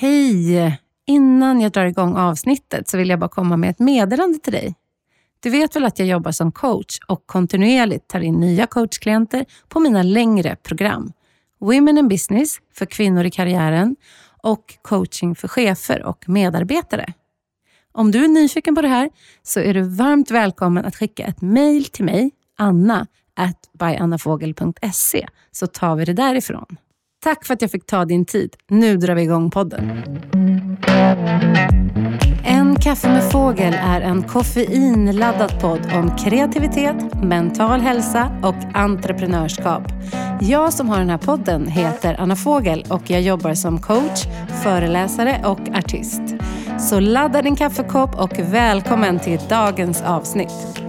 Hej! Innan jag drar igång avsnittet så vill jag bara komma med ett meddelande till dig. Du vet väl att jag jobbar som coach och kontinuerligt tar in nya coachklienter på mina längre program. Women in Business för kvinnor i karriären och coaching för chefer och medarbetare. Om du är nyfiken på det här så är du varmt välkommen att skicka ett mejl till mig, anna at byannafogel.se, så tar vi det därifrån. Tack för att jag fick ta din tid. Nu drar vi igång podden. En kaffe med fågel är en koffeinladdad podd om kreativitet, mental hälsa och entreprenörskap. Jag som har den här podden heter Anna Fågel och jag jobbar som coach, föreläsare och artist. Så ladda din kaffekopp och välkommen till dagens avsnitt.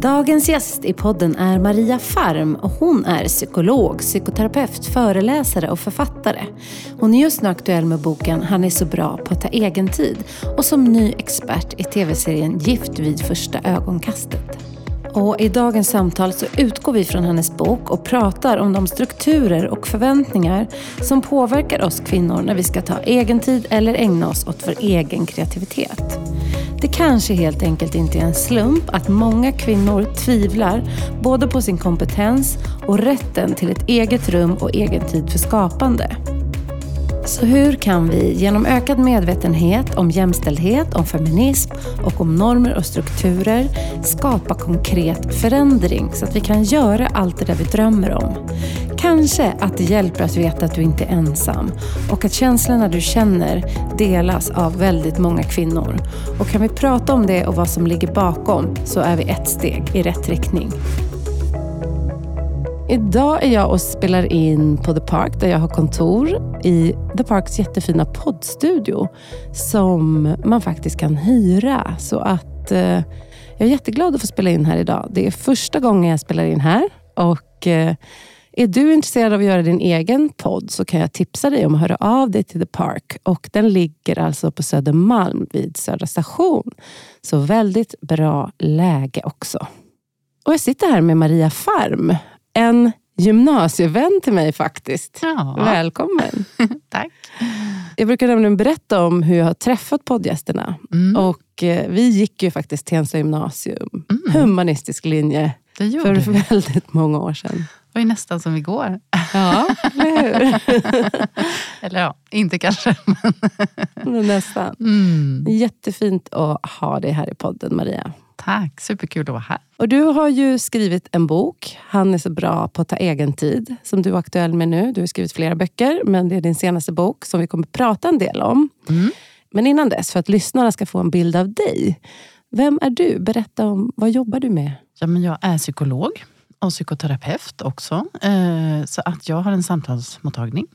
Dagens gäst i podden är Maria Farm och hon är psykolog, psykoterapeut, föreläsare och författare. Hon är just nu aktuell med boken Han är så bra på att ta egen tid och som ny expert i tv-serien Gift vid första ögonkastet. Och I dagens samtal så utgår vi från hennes bok och pratar om de strukturer och förväntningar som påverkar oss kvinnor när vi ska ta egen tid eller ägna oss åt vår egen kreativitet. Det kanske helt enkelt inte är en slump att många kvinnor tvivlar både på sin kompetens och rätten till ett eget rum och egen tid för skapande. Så hur kan vi genom ökad medvetenhet om jämställdhet, om feminism och om normer och strukturer skapa konkret förändring så att vi kan göra allt det där vi drömmer om? Kanske att det hjälper att veta att du inte är ensam och att känslorna du känner delas av väldigt många kvinnor. Och kan vi prata om det och vad som ligger bakom så är vi ett steg i rätt riktning. Idag är jag och spelar in på The Park där jag har kontor i The Parks jättefina poddstudio som man faktiskt kan hyra. Så att eh, jag är jätteglad att få spela in här idag. Det är första gången jag spelar in här och eh, är du intresserad av att göra din egen podd så kan jag tipsa dig om att höra av dig till The Park. Och Den ligger alltså på Södermalm vid Södra station. Så väldigt bra läge också. Och Jag sitter här med Maria Farm en gymnasievän till mig faktiskt. Ja. Välkommen. Tack. Jag brukar nämligen berätta om hur jag har träffat poddgästerna. Mm. Och eh, Vi gick ju faktiskt Tensta gymnasium, Mm. humanistisk linje, för vi. väldigt många år sedan. Det var ju nästan som igår. Ja, eller hur? Eller ja, inte kanske. Men Nästan. Mm. Jättefint att ha dig här i podden, Maria. Tack, superkul att vara här. Och Du har ju skrivit en bok, Han är så bra på att ta egen tid, som du är aktuell med nu. Du har skrivit flera böcker, men det är din senaste bok som vi kommer prata en del om. Mm. Men innan dess, för att lyssnarna ska få en bild av dig. Vem är du? Berätta om vad jobbar du med? Ja, men jag är psykolog och psykoterapeut också. Eh, Så att jag har en samtalsmottagning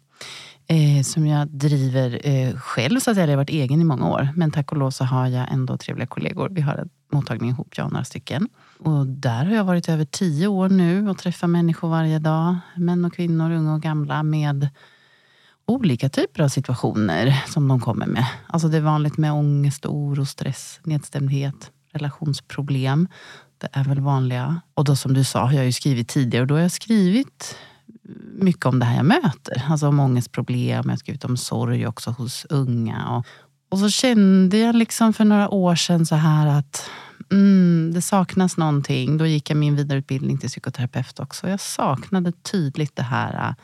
eh, som jag driver eh, själv. Så att jag har varit egen i många år. Men tack och lov så har jag ändå trevliga kollegor. Vi har en mottagning ihop, jag och några stycken. Och där har jag varit över tio år nu och träffar människor varje dag. Män och kvinnor, unga och gamla med olika typer av situationer som de kommer med. Alltså det är vanligt med ångest, oro, stress, nedstämdhet, relationsproblem. Det är väl vanliga. Och då som du sa har jag ju skrivit tidigare och då har jag skrivit mycket om det här jag möter. Alltså om ångestproblem, jag har skrivit om sorg också hos unga. Och, och så kände jag liksom för några år sedan så här att mm, det saknas någonting. Då gick jag min vidareutbildning till psykoterapeut också. Jag saknade tydligt det här äh,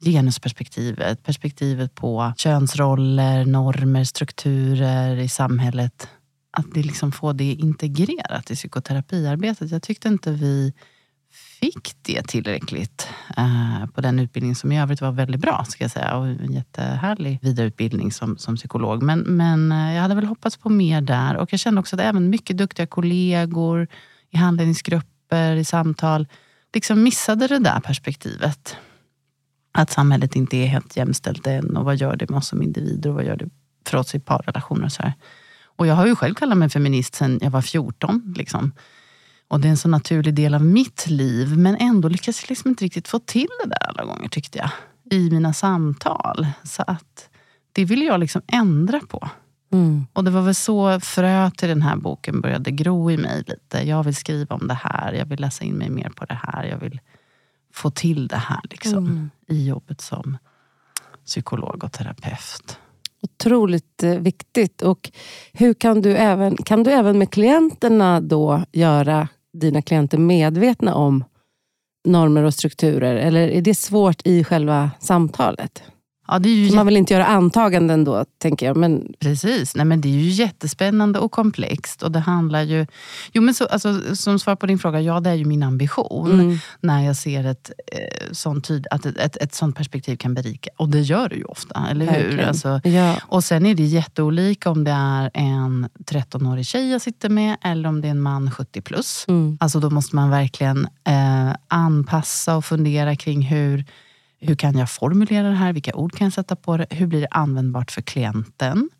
genusperspektivet. Perspektivet på könsroller, normer, strukturer i samhället. Att det liksom få det integrerat i psykoterapiarbetet. Jag tyckte inte vi fick det tillräckligt eh, på den utbildningen som i övrigt var väldigt bra. Ska jag säga. Och en jättehärlig vidareutbildning som, som psykolog. Men, men eh, jag hade väl hoppats på mer där. Och jag kände också att även mycket duktiga kollegor i handledningsgrupper, i samtal, liksom missade det där perspektivet. Att samhället inte är helt jämställt än och vad gör det med oss som individer och vad gör det för oss i parrelationer och så här. Och jag har ju själv kallat mig feminist sedan jag var 14. Liksom. Och det är en så naturlig del av mitt liv. Men ändå lyckas jag liksom inte riktigt få till det där alla gånger tyckte jag. I mina samtal. Så att det vill jag liksom ändra på. Mm. Och det var väl så frö till den här boken började gro i mig lite. Jag vill skriva om det här, jag vill läsa in mig mer på det här. Jag vill få till det här liksom, Mm. i jobbet som, psykolog och terapeut. Otroligt eh, viktigt. Och hur kan du även, kan du även med klienterna då göra dina klienter medvetna om normer och strukturer? Eller är det svårt i själva samtalet? Ja, ju Man vill inte göra antaganden då, tänker jag. Men... Precis, Nej, men det är ju jättespännande och komplext. Och det handlar ju... Jo, men så, alltså, som svar på din fråga, ja det är ju min ambition. Mm. När jag ser ett, eh, sånt tyd, att ett, ett, ett sånt perspektiv kan berika. Och det gör det ju ofta, eller hur? Alltså, Ja. och sen är det jätteolika om det är en 13-årig tjej jag sitter med eller om det är en man 70 plus. Mm. Alltså då måste man verkligen eh, anpassa och fundera kring hur, hur kan jag formulera det här? Vilka ord kan jag sätta på det? Hur blir det användbart för klienten?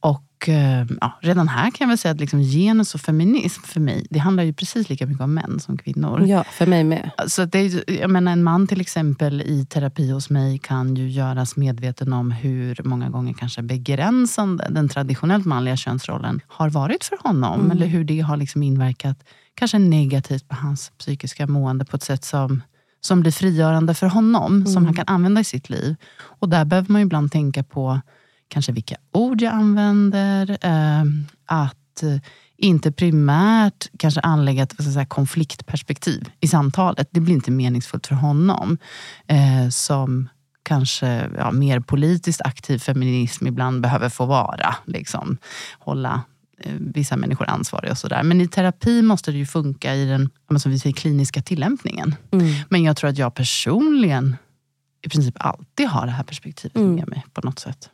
Och eh, ja, redan här kan jag väl säga att liksom genus och feminism för mig, det handlar ju precis lika mycket om män som kvinnor. ja, för mig med. Så det är, jag menar, en man till exempel i terapi hos mig kan ju göras medveten om hur många gånger kanske begränsande den traditionellt manliga könsrollen har varit för honom. Mm. Eller hur det har liksom inverkat kanske negativt på hans psykiska mående på ett sätt som, som blir frigörande för honom. Som han kan använda i sitt liv. Och där behöver man ibland tänka på kanske vilka ord jag använder. Eh, att inte primärt kanske anlägga ett säga, konfliktperspektiv i samtalet. Det blir inte meningsfullt för honom. Eh, som kanske ja, mer politiskt aktiv feminism ibland behöver få vara. Liksom, hålla vissa människor ansvariga och sådär. Men i terapi måste det ju funka i den som vi säger, kliniska tillämpningen. Mm. Men jag tror att jag personligen i princip alltid har det här perspektivet Mm. med mig på något sätt.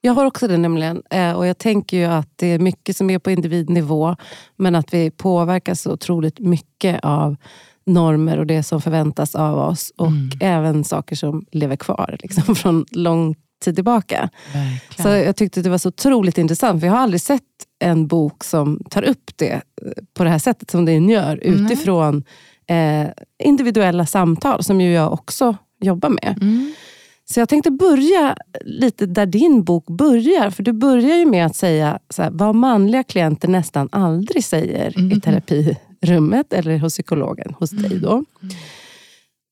Jag har också det nämligen. Eh, Och jag tänker ju att det är mycket som är på individnivå. Men att vi påverkas så otroligt mycket av normer och det som förväntas av oss. Och Mm. även saker som lever kvar liksom, från lång tid tillbaka. Verkligen. Så jag tyckte det var så otroligt intressant. För jag har aldrig sett en bok som tar upp det eh, på det här sättet som den gör. Nej. Utifrån eh, individuella samtal som ju jag också jobbar med. Mm. Så jag tänkte börja lite där din bok börjar. För du börjar ju med att säga här, vad manliga klienter nästan aldrig säger i Mhm. terapirummet eller hos psykologen, hos dig då.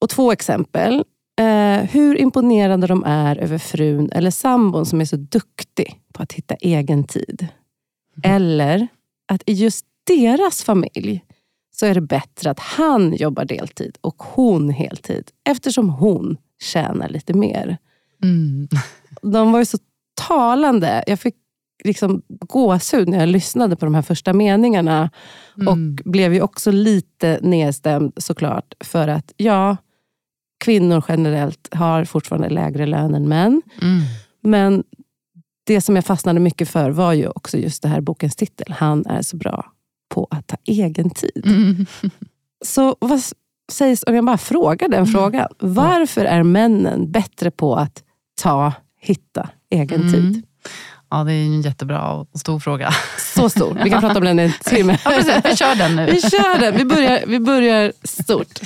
Och två exempel. Eh, hur imponerande de är över frun eller sambon som är så duktig på att hitta egen tid. Eller att i just deras familj så är det bättre att han jobbar deltid och hon heltid. Eftersom hon tjänar lite mer. Mm. De var ju så talande. Jag fick liksom gåshud när jag lyssnade på de här första meningarna. Mm. Och blev ju också lite nedstämd såklart. För att ja, kvinnor generellt har fortfarande lägre lön än män. Mm. Men det som jag fastnade mycket för var ju också just det här bokens titel. Han är så bra på att ta egen tid. Mm. Så vad sägs om jag bara frågar den frågan. Varför är männen bättre på att ta, hitta egen Mm. tid? Ja, det är en jättebra och stor fråga. Så stor. Vi kan prata om den i en timme. Ja, precis. Vi kör den nu. Vi kör den. Vi börjar, vi börjar stort.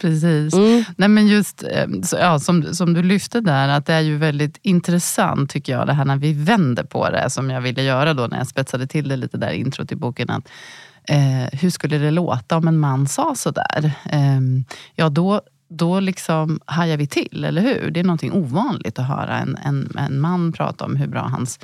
Precis. Mm. Nej, men just eh, ja, som, som du lyfte där, att det är ju väldigt intressant tycker jag, det här när vi vänder på det, som jag ville göra då när jag spetsade till det lite där i intro till boken. Att, eh, hur skulle det låta om en man sa sådär? Eh, ja, då, då liksom hajar vi till, eller hur? Det är någonting ovanligt att höra en, en, en man prata om hur bra hans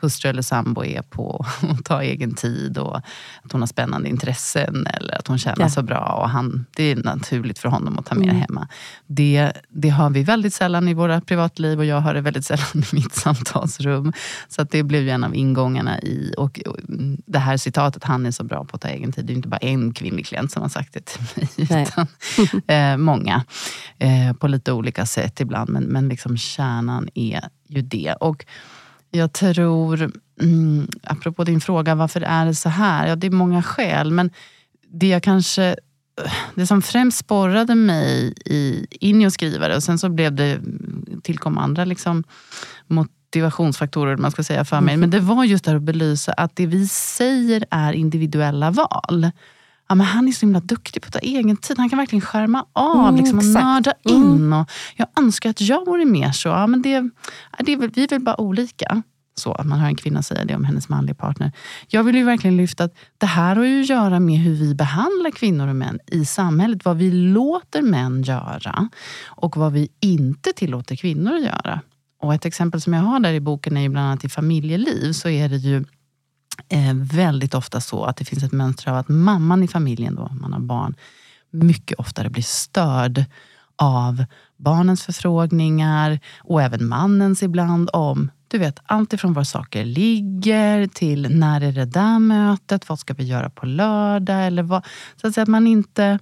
hustru eller sambo är på att ta egen tid och att hon har spännande intressen eller att hon tjänar Ja. så bra och han, det är naturligt för honom att ta med Mm. hemma. Det, det har vi väldigt sällan i våra privatliv och jag har det väldigt sällan i mitt samtalsrum. Så att det blev ju en av ingångarna i och, och mm, det här citatet, han är så bra på att ta egen tid. Det är inte bara en kvinnlig klient som har sagt det till mig, utan eh, många. Eh, på lite olika sätt ibland, men, men liksom kärnan är ju det. Och jag tror, mm, apropå din fråga, varför är det så här? Ja, det är många skäl, men det jag kanske det som främst sporrade mig i, in i att skriva det, och sen så blev det, tillkom andra liksom, motivationsfaktorer man ska säga för mig. Men det var just det att belysa att det vi säger är individuella val. Ja, men han är så himla duktig på att ta egen tid. Han kan verkligen skärma av Mm, liksom, och exakt. nörda in. Och jag önskar att jag vore mer så. Ja, men det, det är väl, vi är väl bara olika. Så att man hör en kvinna säga det om hennes manliga partner. Jag vill ju verkligen lyfta att det här har ju att göra med hur vi behandlar kvinnor och män i samhället. Vad vi låter män göra och vad vi inte tillåter kvinnor att göra. och ett exempel som jag har där i boken är ju bland annat i familjeliv så är det ju eh, väldigt ofta så att det finns ett mönster av att mamman i familjen, då, om man har barn, mycket oftare blir störd av barnens förfrågningar och även mannens ibland om du vet, allt ifrån var saker ligger till när är det där mötet, vad ska vi göra på lördag? Eller vad, så att, säga att man inte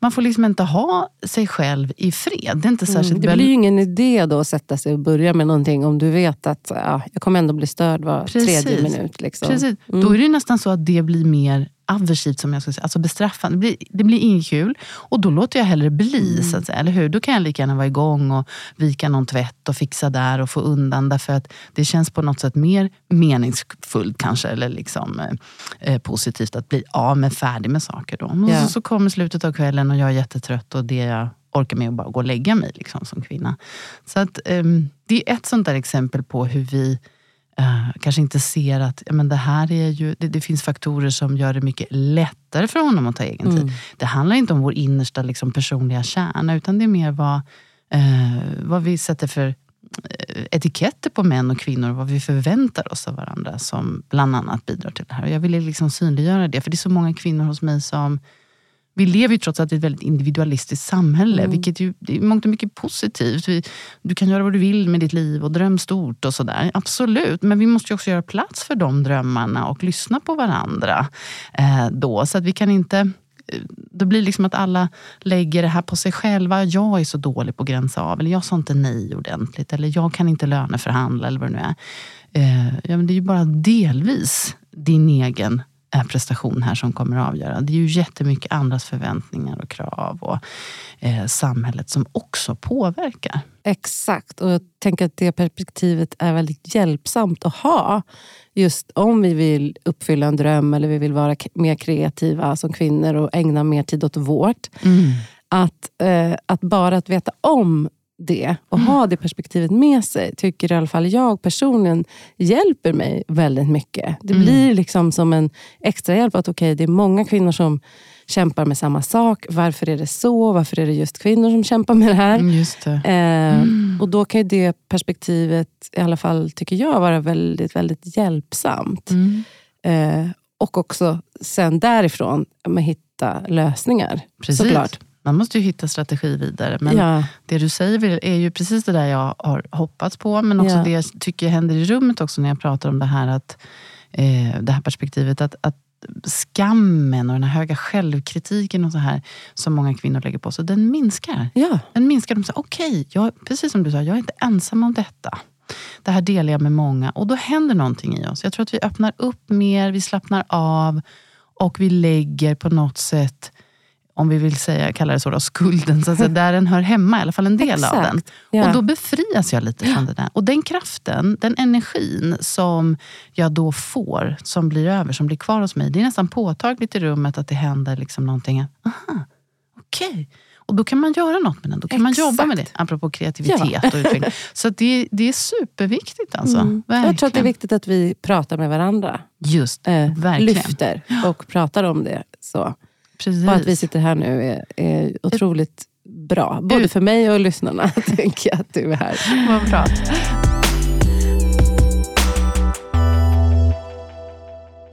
man får liksom inte ha sig själv i fred. Det, är inte särskilt mm, det blir ju ingen idé då att sätta sig och börja med någonting om du vet att ja, jag kommer ändå bli störd var Precis. tredje minut. Liksom. Precis. Mm. Då är det nästan så att det blir mer aversivt, som jag ska säga, alltså bestraffande. Det blir, det blir inget kul och då låter jag hellre bli. Mm. Så att säga, eller hur? Då kan jag lika gärna vara igång och vika någon tvätt och fixa där och få undan. Därför att det känns på något sätt mer meningsfullt kanske, eller liksom, eh, eh positivt att bli av med, färdig med saker. Då. Och så, så kommer slutet av kvällen och jag är jättetrött och det jag orkar med att bara gå och lägga mig liksom, som kvinna. Så att, eh, det är ett sånt där exempel på hur vi Uh, kanske inte ser att ja, men det här är ju, det, det, finns faktorer som gör det mycket lättare för honom att ta egen tid. Mm. Det handlar inte om vår innersta liksom, personliga kärna, utan det är mer vad, uh, vad vi sätter för uh, etiketter på män och kvinnor, vad vi förväntar oss av varandra som bland annat bidrar till det här. Och jag ville liksom synliggöra det, för det är så många kvinnor hos mig som vi lever ju trots allt i ett väldigt individualistiskt samhälle, mm. vilket ju det är mångt och mycket positivt. Vi, du kan göra vad du vill med ditt liv och dröm stort och sådär. Absolut, men vi måste ju också göra plats för de drömmarna och lyssna på varandra eh, då. Så att vi kan inte eh, det blir liksom att alla lägger det här på sig själva. Jag är så dålig på att gränsa av, eller jag sa inte nej ordentligt, eller jag kan inte löneförhandla eller vad det nu är. Eh, ja, men det är ju bara delvis din egen prestation här som kommer att avgöra. Det är ju jättemycket andras förväntningar och krav och eh, samhället som också påverkar. Exakt, och jag tänker att det perspektivet är väldigt hjälpsamt att ha. Just om vi vill uppfylla en dröm eller vi vill vara mer kreativa som kvinnor och ägna mer tid åt vårt. Mm. Att, eh, att bara att veta om det och ha det perspektivet med sig tycker i alla fall jag personligen hjälper mig väldigt mycket. Det mm. blir liksom som en extra hjälp att okej, okay, det är många kvinnor som kämpar med samma sak. Varför är det så? Varför är det just kvinnor som kämpar med det här? Mm, det. Eh, mm. Och Då kan det perspektivet, i alla fall tycker jag, vara väldigt, väldigt hjälpsamt. Mm. Eh, och också sen därifrån med hitta lösningar. Precis. Såklart. Man måste ju hitta strategi vidare. Men ja. det du säger är ju precis det där jag har hoppats på. Men också ja. det jag tycker händer i rummet också när jag pratar om det här, att, eh, det här perspektivet. Att, att skammen och den här höga självkritiken och så här som många kvinnor lägger på sig, den minskar. Ja. Den minskar. De säger, okej, okay, precis som du sa, jag är inte ensam om detta. Det här delar jag med många och då händer någonting i oss. Jag tror att vi öppnar upp mer, vi slappnar av och vi lägger på något sätt om vi vill säga, kalla det så, då, skulden, så säga, där den hör hemma, i alla fall en del Exakt. av den. Ja. Och då befrias jag lite från det där. Och den kraften, den energin som jag då får, som blir över, som blir kvar hos mig. Det är nästan påtagligt i rummet att det händer liksom någonting. Aha, okej. Okay. Och då kan man göra något med den. Då kan Exakt. man jobba med det. Apropå kreativitet ja. och utveckling. Så det, det är superviktigt. Alltså. Mm. Jag tror att det är viktigt att vi pratar med varandra. Just, eh, verkligen. Lyfter och pratar om det. Så. Precis. Bara att vi sitter här nu är, är otroligt bra. Både för mig och lyssnarna, tänker jag att du är här. Vad bra.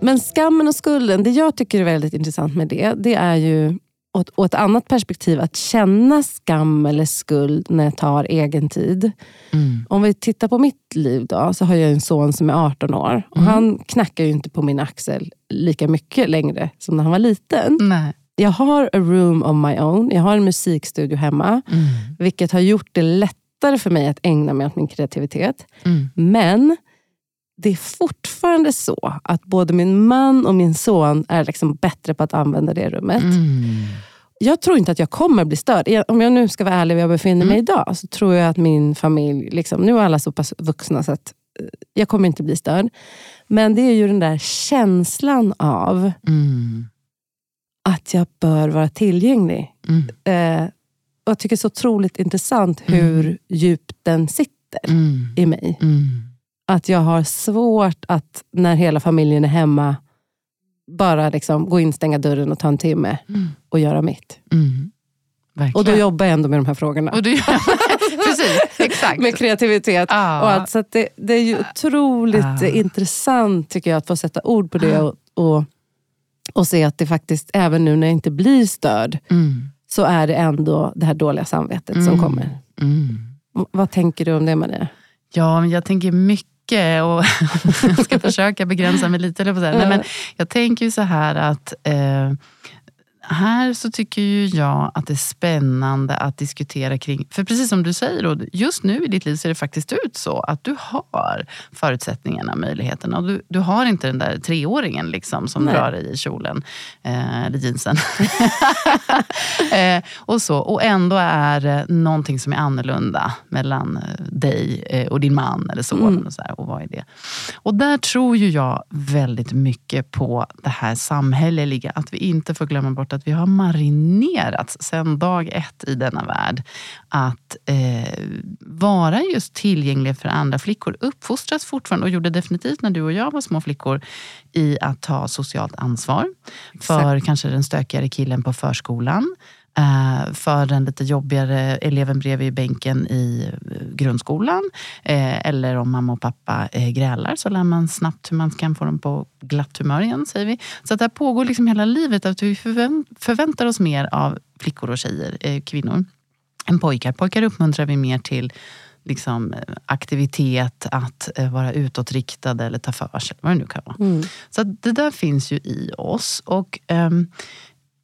Men skammen och skulden, det jag tycker är väldigt intressant med det, det är ju och ett annat perspektiv, att känna skam eller skuld när jag tar egen tid. Mm. Om vi tittar på mitt liv då, så har jag en son som är 18 år. Och mm. Han knackar ju inte på min axel lika mycket längre som när han var liten. Nej. Jag har a room of my own. Jag har en musikstudio hemma. Mm. Vilket har gjort det lättare för mig att ägna mig åt min kreativitet. Mm. Men det är fortfarande så att både min man och min son är liksom bättre på att använda det rummet. Mm. Jag tror inte att jag kommer bli störd. Om jag nu ska vara ärlig var jag befinner mm. mig idag, så tror jag att min familj, liksom, nu är alla så pass vuxna så att eh, jag kommer inte bli störd. Men det är ju den där känslan av mm. att jag bör vara tillgänglig. Mm. Eh, och Jag tycker det är så otroligt intressant hur mm. djupt den sitter mm. i mig. Att jag har svårt att, när hela familjen är hemma, bara liksom gå in, stänga dörren och ta en timme mm. och göra mitt. Mm. Och då jobbar jag ändå med de här frågorna. Och du, precis, Exakt. med kreativitet. Ja. Och allt, så det, det är ju otroligt Ja. intressant tycker jag att få sätta ord på det och, och, och se att det faktiskt, även nu när jag inte blir störd, Mm. så är det ändå det här dåliga samvetet som Mm. kommer. Mm. Vad tänker du om det Maria? Ja, men jag tänker mycket och jag ska försöka begränsa mig lite. eller på så här. Nej, men jag tänker ju så här att eh, här så tycker ju jag att det är spännande att diskutera kring, för precis som du säger, just nu i ditt liv ser det faktiskt ut så att du har förutsättningarna, möjligheterna. Och du, du har inte den där treåringen liksom, som Nej. drar dig i kjolen, eh, eller jeansen. eh, och, så. och ändå är det någonting som är annorlunda mellan eh, dig eh, och din man eller son. Mm. Och, så här, och vad är det? Och där tror ju jag väldigt mycket på det här samhälleliga. Att vi inte får glömma bort att vi har marinerats sedan dag ett i denna värld. Att eh, vara just tillgänglig för andra flickor. Uppfostras fortfarande, och gjorde definitivt när du och jag var små flickor, i att ta socialt ansvar. För kanske den stökigare killen på förskolan. Eh, för den lite jobbigare eleven bredvid bänken i grundskolan. Eh, eller om mamma och pappa eh, grälar så lär man snabbt hur man kan få dem på glatt humör igen, säger vi. Så att det här pågår liksom hela livet, att vi förvänt- förväntar oss mer av flickor och tjejer, kvinnor, än pojkar. Pojkar uppmuntrar vi mer till liksom, aktivitet, att vara utåtriktade eller ta för sig, vad det nu kan vara. Mm. Så det där finns ju i oss. Och ehm,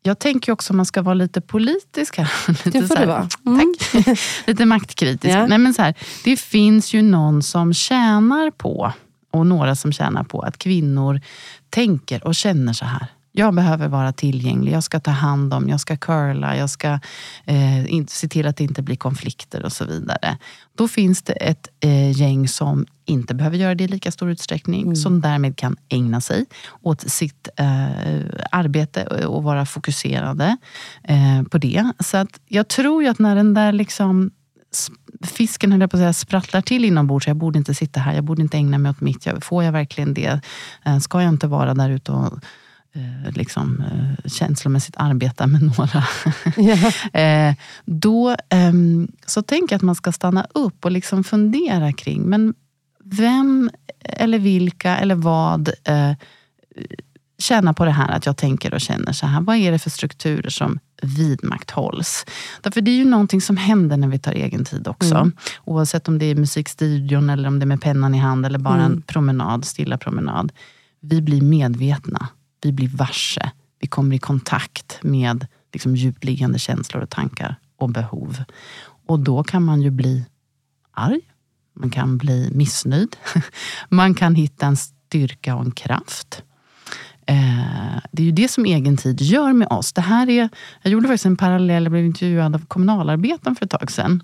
jag tänker också om man ska vara lite politisk här. lite Det får så här- du vara. Mm. Tack. lite maktkritisk. Ja. Nej, men så här, det finns ju någon som tjänar på, och några som tjänar på, att kvinnor tänker och känner så här. Jag behöver vara tillgänglig, jag ska ta hand om, jag ska curla, jag ska eh, se till att det inte blir konflikter och så vidare. Då finns det ett eh, gäng som inte behöver göra det i lika stor utsträckning, som därmed kan ägna sig åt sitt eh, arbete och, och vara fokuserade eh, på det. Så att jag tror ju att när den där liksom fisken höll jag på att säga, sprattlar till inombords. Jag borde inte sitta här, jag borde inte ägna mig åt mitt. Får jag verkligen det? Eh, Ska jag inte vara där ute och liksom, eh, känslomässigt arbeta med några? Eh, då ehm, så tänker jag att man ska stanna upp och liksom fundera kring, men vem eller vilka eller vad eh, tjänar på det här att jag tänker och känner så här. Vad är det för strukturer som vidmakthålls? Därför det är ju någonting som händer när vi tar egen tid också. Mm. Oavsett om det är musikstudion eller om det är med pennan i hand eller bara en Mm. promenad, stilla promenad. Vi blir medvetna, vi blir varse, vi kommer i kontakt med liksom djupliggande känslor och tankar och behov. Och då kan man ju bli arg, man kan bli missnöjd, man kan hitta en styrka och en kraft. Eh, det är ju det som egen tid gör med oss. Det här är, jag gjorde faktiskt en parallell, jag blev intervjuad av kommunalarbetaren för ett tag sedan.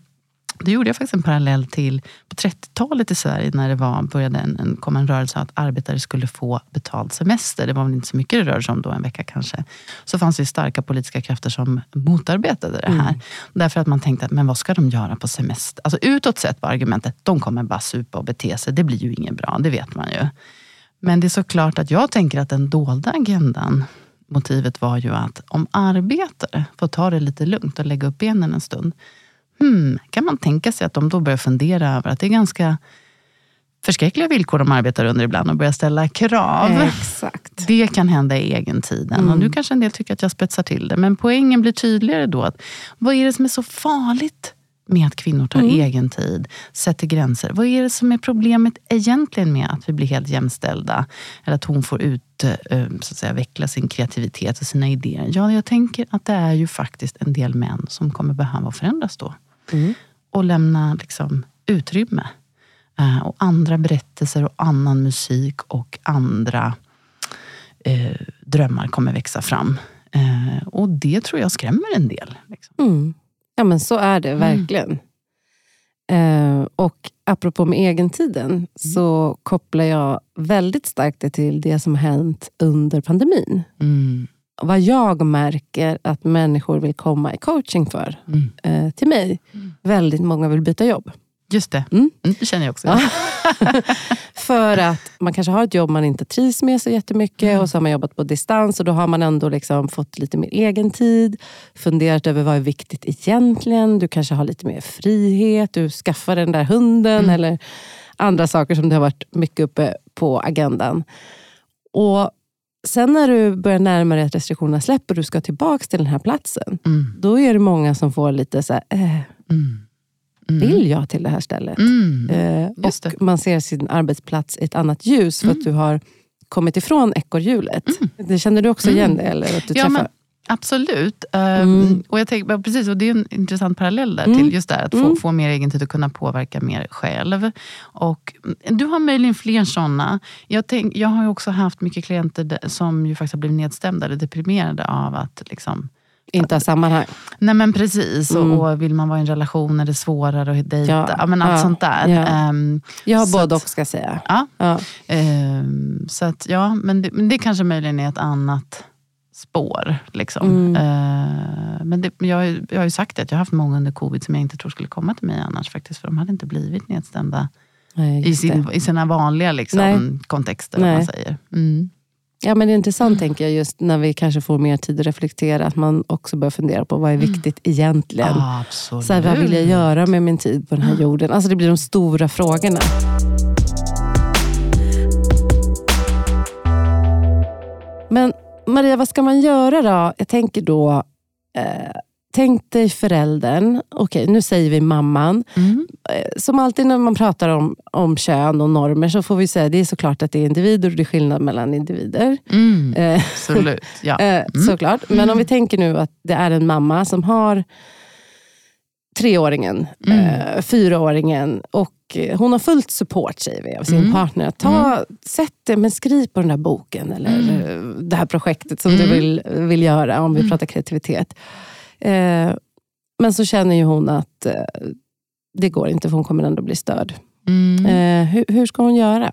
Det gjorde jag faktiskt en parallell till på 30-talet i Sverige när det var, började en, en, kom en rörelse att arbetare skulle få betald semester. Det var väl inte så mycket det rörde sig om då, en vecka kanske. Så fanns det starka politiska krafter som motarbetade det här. Därför att man tänkte, att, men vad ska de göra på semester? Alltså utåt sett var argumentet, de kommer bara supa och bete sig. Det blir ju inget bra, det vet man ju. Men det är såklart att jag tänker att den dolda agendan, motivet var ju att om arbetare får ta det lite lugnt och lägga upp benen en stund, hmm, kan man tänka sig att de då börjar fundera över att det är ganska förskräckliga villkor de arbetar under ibland och börjar ställa krav. Exakt. Det kan hända i egentiden. Mm. Och nu kanske en del tycker att jag spetsar till det. Men poängen blir tydligare då. att Vad är det som är så farligt med att kvinnor tar Mm. egen tid, sätter gränser? Vad är det som är problemet egentligen med att vi blir helt jämställda? Eller att hon får ut, eh, så att säga, veckla sin kreativitet och sina idéer. Ja, jag tänker att det är ju faktiskt en del män som kommer behöva förändras då. Mm. Och lämna liksom, utrymme. Eh, och andra berättelser och annan musik och andra eh, drömmar kommer växa fram. Eh, och det tror jag skrämmer en del. Liksom. Mm. Ja men så är det verkligen. Eh, och apropå med egentiden så kopplar jag väldigt starkt det till det som hänt under pandemin. Mm. Vad jag märker att människor vill komma i coaching för Mm. eh, till mig. Mm. Väldigt många vill byta jobb. Just det, Mm. Mm, det känner jag också. Ja. För att man kanske har ett jobb man inte trivs med så jättemycket Mm. och så har man jobbat på distans och då har man ändå liksom fått lite mer egen tid. Funderat över vad är viktigt egentligen. Du kanske har lite mer frihet. Du skaffar den där hunden Mm. eller andra saker som det har varit mycket uppe på agendan. Och Sen när du börjar närma dig att restriktionerna släpper och du ska tillbaka till den här platsen. Mm. Då är det många som får lite så här, eh, Mm. Mm. vill jag till det här stället? Mm. Eh, och. Mm. man ser sin arbetsplats i ett annat ljus för att du har kommit ifrån ekorrhjulet. Det Känner du också igen det? Eller att du Ja, träffar? men, absolut. Eh, Mm. Och jag tänker, precis, och det är en intressant parallell där Mm. till just det att få, Mm. få mer egen tid och kunna påverka mer själv. Och, mm, du har möjligen fler sådana. Jag, tänk, jag har ju också haft mycket klienter som ju faktiskt har blivit nedstämda eller deprimerade av att liksom, Inte ha sammanhang. Nej men precis, Mm. och, vill man vara i en relation är det svårare att dejta. Ja, Ja, men allt ja, sånt där. ja. Ehm, Jag har Så både att- och ska jag säga. ja, ehm, så att, ja, men det, men det kanske möjligen är ett annat spår. Liksom. Mm. Ehm, men det, jag, jag har ju sagt att jag har haft många under covid som jag inte tror skulle komma till mig annars. faktiskt, För de hade inte blivit nedstämda Nej, i, sin, i sina vanliga liksom, Nej. kontexter. Nej. man säger. Mm. Ja, men det är intressant tänker jag, just när vi kanske får mer tid att reflektera, att man också börjar fundera på vad är viktigt egentligen. Ah. Så här, vad vill jag göra med min tid på den här jorden? Alltså det blir de stora frågorna. Men Maria, vad ska man göra då? Jag tänker då, eh, tänk dig föräldern. Okej, nu säger vi mamman. Mm. Eh, Som alltid när man pratar om, om kön och normer så får vi säga det är såklart att det är individer och det är skillnad mellan individer. Mm. Eh, Absolut. Ja. Eh, Såklart. Men om vi tänker nu att det är en mamma som har treåringen, Mm. eh, fyraåringen och eh, hon har fullt support säger vi, av sin Mm. partner. Ta, Sätt det, men skriv på den här boken eller eh, det här projektet som du Mm. vill, vill göra om vi pratar kreativitet. Eh, men så känner ju hon att eh, det går inte för hon kommer ändå bli störd. Mm. Eh, hur, hur ska hon göra?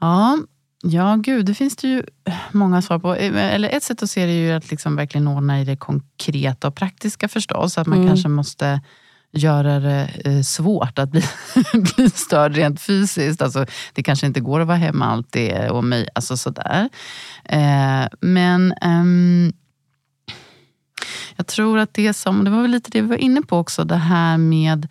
Ja, ja, gud, det finns det ju många svar på. Eller ett sätt att se det är ju att liksom verkligen ordna i det konkreta och praktiska förstås. Att man Mm. kanske måste göra det eh, svårt att bli, bli störd rent fysiskt. Alltså, det kanske inte går att vara hemma alltid. Och mig, alltså sådär. Eh, men ehm, jag tror att det som, det var väl lite det vi var inne på också, det här med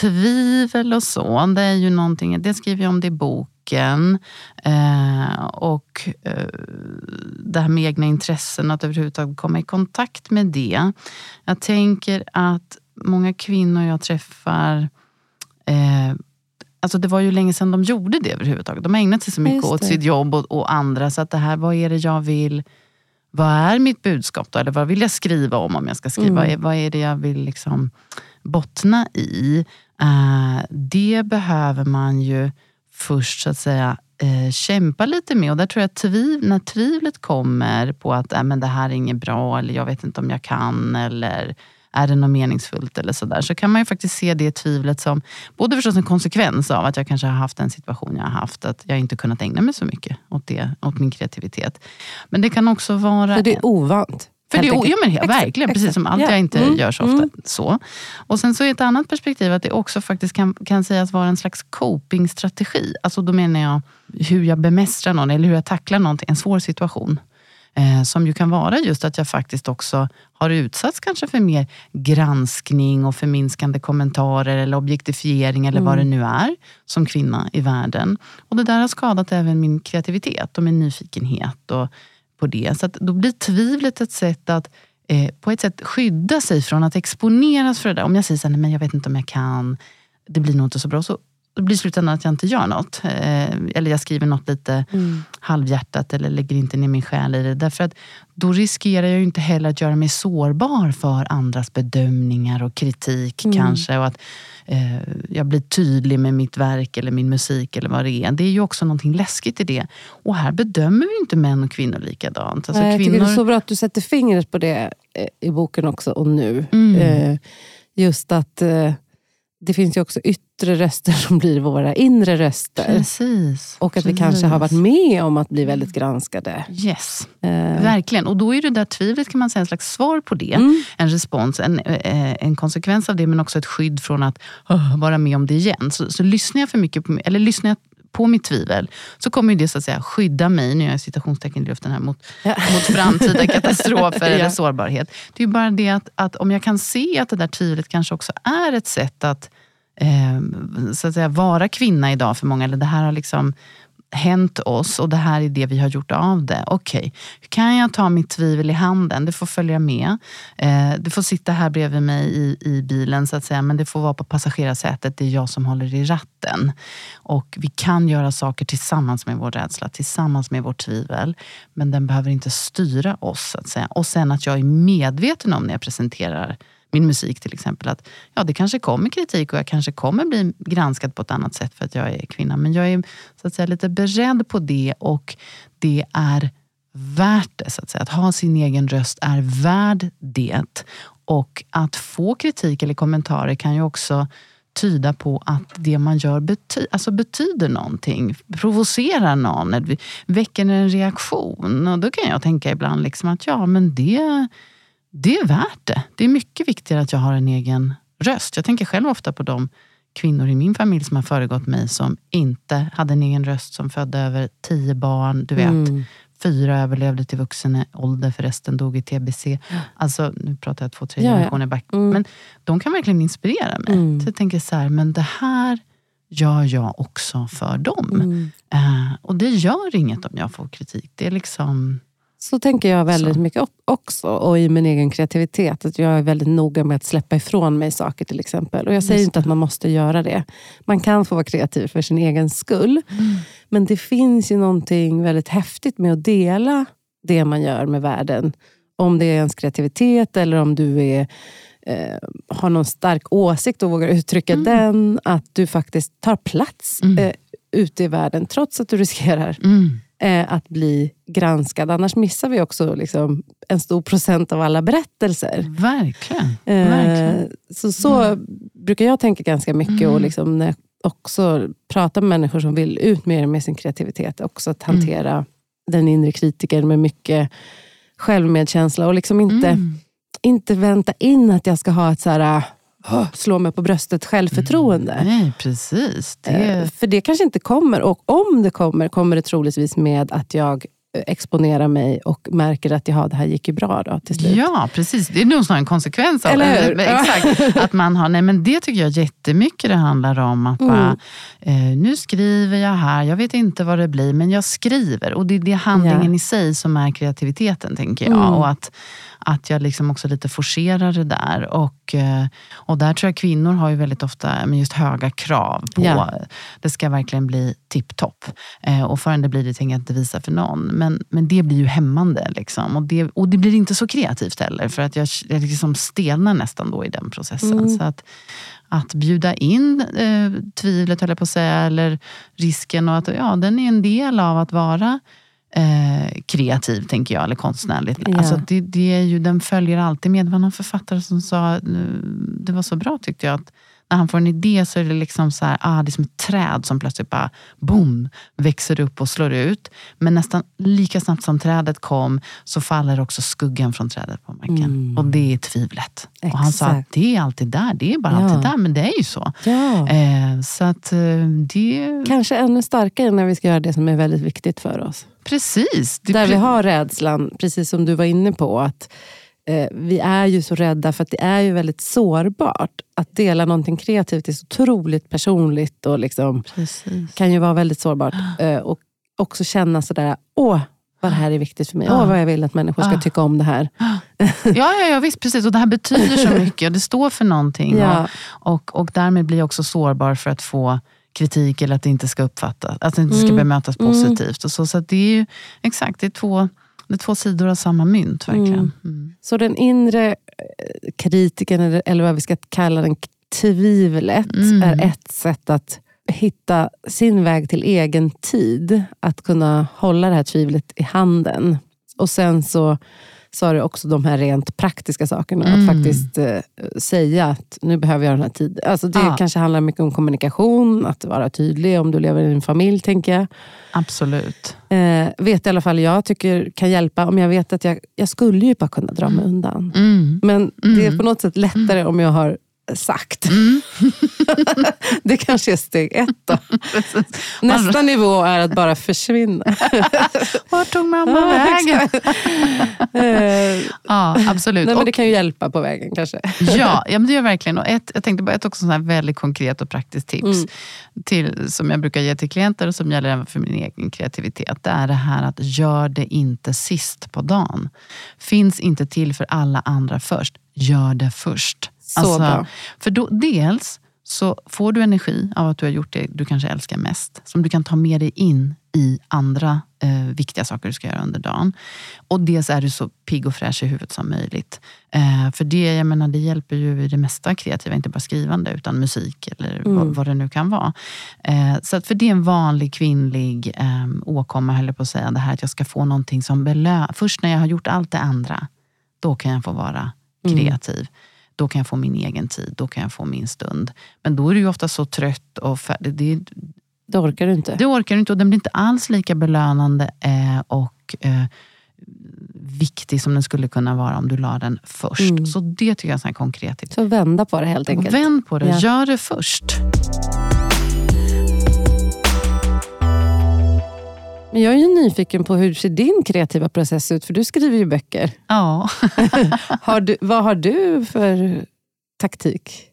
tvivel och så. Det är ju någonting, det skriver jag om det i boken. Eh, och eh, det här med egna intressen, att överhuvudtaget komma i kontakt med det. Jag tänker att många kvinnor jag träffar eh, Alltså det var ju länge sedan de gjorde det överhuvudtaget. De har ägnat sig så mycket åt sitt jobb och, och andra. Så att det här, vad är det jag vill vad är mitt budskap då? Eller vad vill jag skriva om om jag ska skriva? Mm. Vad, är, vad är det jag vill liksom bottna i? Eh, det behöver man ju först så att säga eh, kämpa lite med. Och där tror jag att tviv, när tvivlet kommer på att äh, men det här är inget bra, eller jag vet inte om jag kan, eller är det något meningsfullt eller sådär. Så kan man ju faktiskt se det tvivlet som både förstås en konsekvens av att jag kanske har haft en situation jag har haft, att jag inte kunnat ägna mig så mycket åt, det, åt min kreativitet. Men det kan också vara... För det är ovant. För det, ja, men, Exakt, verkligen, precis som allt Ja. jag inte Mm, gör så ofta. mm. Så. Och sen så är ett annat perspektiv att det också faktiskt kan, kan sägas vara en slags copingstrategi. Alltså då menar jag hur jag bemästrar någon eller hur jag tacklar någonting, en svår situation. Eh, som ju kan vara just att jag faktiskt också har utsatts kanske för mer granskning och förminskande kommentarer eller objektifiering eller vad det nu är som kvinna i världen. Och det där har skadat även min kreativitet och min nyfikenhet och på det. Så att då blir tvivlet ett sätt att eh, på ett sätt skydda sig från att exponeras för det där. Om jag säger så här, nej, men jag vet inte om jag kan, det blir nog inte så bra. Så det blir slutändan att jag inte gör något. Eh, eller jag skriver något lite Mm. halvhjärtat eller lägger inte ner min själ i det. Därför att då riskerar jag ju inte heller att göra mig sårbar för andras bedömningar och kritik Mm. kanske. Och att eh, jag blir tydlig med mitt verk eller min musik eller vad det är. Det är ju också någonting läskigt i det. Och här bedömer vi inte män och kvinnor likadant. Alltså Nej, jag tycker kvinnor, det är så bra att du sätter fingret på det eh, i boken också och nu. Mm. Eh, Just att eh, det finns ju också yttre röster som blir våra inre röster. Precis. Och att vi precis. kanske har varit med om att bli väldigt granskade. Yes, Eh, verkligen. Och då är det där tvivlet kan man säga en slags svar på det. Mm. En respons, en, eh, en konsekvens av det men också ett skydd från att "Åh, vara med om det igen. Så, så lyssnar jag för mycket på, eller lyssnar jag på mitt tvivel så kommer det så att säga skydda mig, nu gör jag citationstecken i luften här, mot, ja. mot framtida katastrofer ja. eller sårbarhet. Det är bara det att, att om jag kan se att det där tvivlet kanske också är ett sätt att eh, så att säga, vara kvinna idag för många, eller det här har liksom hänt oss och det här är det vi har gjort av det. Okej, okay. kan jag ta mitt tvivel i handen? Det får följa med. Eh, det får sitta här bredvid mig i, i bilen så att säga, men det får vara på passagerarsätet. Det är jag som håller i ratten. Och vi kan göra saker tillsammans med vår rädsla, tillsammans med vårt tvivel. Men den behöver inte styra oss. Så att säga. Och sen att jag är medveten om när jag presenterar min musik till exempel. Att ja, det kanske kommer kritik och jag kanske kommer bli granskad på ett annat sätt för att jag är kvinna. Men jag är så att säga, lite beredd på det och det är värt det. Så att, säga. att ha sin egen röst är värd det. Och att få kritik eller kommentarer kan ju också tyda på att det man gör bety alltså betyder någonting, provocerar någon, väcker en reaktion. Och då kan jag tänka ibland liksom att ja, men det det är värt det. Det är mycket viktigare att jag har en egen röst. Jag tänker själv ofta på de kvinnor i min familj som har föregått mig som inte hade en egen röst, som födde över tio barn. Du vet, mm. fyra överlevde till vuxen ålder, förresten dog i tbc. Alltså, nu pratar jag två, tre generationer back. Mm. Men de kan verkligen inspirera mig. Mm. Så jag tänker så här, men det här gör jag också för dem. Uh, och det gör inget om jag får kritik. Det är liksom... Så tänker jag väldigt så. mycket också. Och i min egen kreativitet. Att jag är väldigt noga med att släppa ifrån mig saker till exempel. Och Jag säger inte att man måste göra det. Man kan få vara kreativ för sin egen skull. Mm. Men det finns ju någonting väldigt häftigt med att dela det man gör med världen. Om det är ens kreativitet eller om du är, eh, har någon stark åsikt och vågar uttrycka mm. den. Att du faktiskt tar plats mm. eh, ute i världen trots att du riskerar mm eh, att bli granskad. Annars missar vi också liksom, en stor procent av alla berättelser. Verkligen. Eh, Verkligen. Så, så mm. brukar jag tänka ganska mycket. Mm. Och liksom, när jag också pratar med människor som vill ut mer med sin kreativitet. Också att hantera mm. den inre kritiken med mycket självmedkänsla. Och liksom inte, mm. inte vänta in att jag ska ha ett så här slå mig på bröstet självförtroende. Mm, nej, precis. Det... Eh, för det kanske inte kommer. Och om det kommer, kommer det troligtvis med att jag eh, exponerar mig och märker att ja, det här gick ju bra då till slut. Ja, precis. Det är nog snarare en konsekvens av Eller det. Exakt. Att man har, nej, men det tycker jag jättemycket det handlar om. Att mm. bara, eh, nu skriver jag här, jag vet inte vad det blir, men jag skriver. Och det är det handlingen ja. i sig som är kreativiteten, tänker jag. Mm. Och att, att jag liksom också lite forcerar det där. Och, eh, och där tror jag kvinnor har ju väldigt ofta just höga krav på, ja. det ska verkligen bli tipptopp. Eh, och förrän det blir det tänker jag inte visa för någon. Men, men det blir ju hämmande. Liksom. Och, det, och det blir inte så kreativt heller, för att jag, jag liksom stelnar nästan då i den processen. Mm. Så att, att bjuda in eh, tvivlet, höll jag på att säga, eller risken. och att ja, Den är en del av att vara eh, kreativ, tänker jag, eller konstnärligt. Ja. Alltså, det, det, är ju, den följer alltid med. Det var någon författare som sa, det var så bra tyckte jag, att när han får en idé så är det liksom så här, ah, det är som ett träd som plötsligt bara boom, växer upp och slår ut. Men nästan lika snabbt som trädet kom så faller också skuggan från trädet på marken. Mm. Och det är tvivlet. Exakt. Och han sa att det är alltid där, det är bara ja. alltid där. Men det är ju så. Ja. Eh, så att eh, det... Kanske ännu starkare när vi ska göra det som är väldigt viktigt för oss. Precis. Där vi har rädslan, precis som du var inne på. att eh, Vi är ju så rädda för att det är ju väldigt sårbart. Att dela någonting kreativt är så otroligt personligt och liksom, kan ju vara väldigt sårbart. Eh, och också känna sådär, åh vad det här är viktigt för mig. Åh, vad jag vill att människor ska tycka om det här. Ja, ja, ja visst, precis. Och det här betyder så mycket och det står för någonting. Ja. Och, och, och därmed blir jag också sårbar för att få kritik eller att det inte ska uppfattas, att det inte ska mm. bemötas mm. positivt. Och så, så det är ju exakt, det är två, det är två sidor av samma mynt. verkligen. Mm. mm. Så den inre eh, kritiken, eller vad vi ska kalla den, tvivlet, mm. är ett sätt att hitta sin väg till egen tid. Att kunna hålla det här tvivlet i handen. Och sen så så har du också de här rent praktiska sakerna. Mm. Att faktiskt eh, säga att nu behöver jag den här tiden. Alltså det ah. kanske handlar mycket om kommunikation, att vara tydlig om du lever i en familj, tänker jag. Absolut. Eh, vet i alla fall jag tycker kan hjälpa om jag vet att jag, jag skulle ju bara kunna dra mig undan. Mm. Men det är mm. på något sätt lättare om jag har sagt. det kanske är steg ett då. Nästa nivå är att bara försvinna. Vart tog mamma vägen? Eh, ja, absolut. Nej, men det kan ju hjälpa på vägen kanske. Ja, ja men det gör verkligen. Och ett, jag tänkte bara ett också sånt väldigt konkret och praktiskt tips Mm. till, som jag brukar ge till klienter och som gäller även för min egen kreativitet. Det är det här att gör det inte sist på dagen. Finns inte till för alla andra först. Gör det först. Alltså, Så bra. För då, dels så får du energi av att du har gjort det du kanske älskar mest. Som du kan ta med dig in i andra eh, viktiga saker du ska göra under dagen. Och dels är du så pigg och fräsch i huvudet som möjligt. Eh, för det, jag menar, det hjälper ju i det mesta kreativa, inte bara skrivande utan musik eller vad, vad det nu kan vara. Eh, så att för det är en vanlig kvinnlig eh, åkomma, höll jag på att säga, det här att jag ska få någonting som belönar. Först när jag har gjort allt det andra, då kan jag få vara kreativ. Då kan jag få min egen tid, då kan jag få min stund. Men då är du ju ofta så trött och färdig. Det, Det orkar du inte. det orkar du inte och den blir inte alls lika belönande eh, och eh, viktig som den skulle kunna vara om du la den först. Mm. Så det tycker jag är konkret. Så vända på det helt enkelt. vänd på det, Ja. gör det först. Men jag är ju nyfiken på hur ser din kreativa process ut? För du skriver ju böcker. Ja. Har du, vad har du för taktik?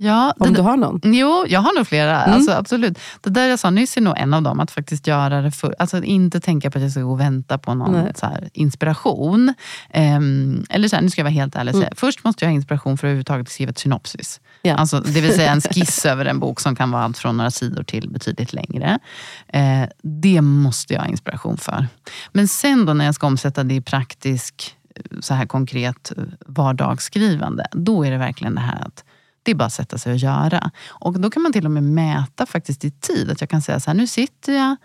Ja Om det, du har någon? Jo, jag har nog flera. Mm. Alltså, absolut. Det där jag sa nyss är nog en av dem. Att faktiskt göra det för, alltså, inte tänka på att jag ska gå och vänta på någon Nej. så här, inspiration. Ehm, eller så här, nu ska jag vara helt ärlig och säga. Mm. Först måste jag ha inspiration för att överhuvudtaget skriva ett synopsis. Ja. Alltså, det vill säga en skiss över en bok som kan vara allt från några sidor till betydligt längre. Eh, det måste jag ha inspiration för. Men sen då när jag ska omsätta det i praktisk, eh, så här konkret eh, vardagsskrivande. Då är det verkligen det här att det är bara att sätta sig och göra. Och då kan man till och med mäta faktiskt i tid. Att jag kan säga så här, nu sitter jag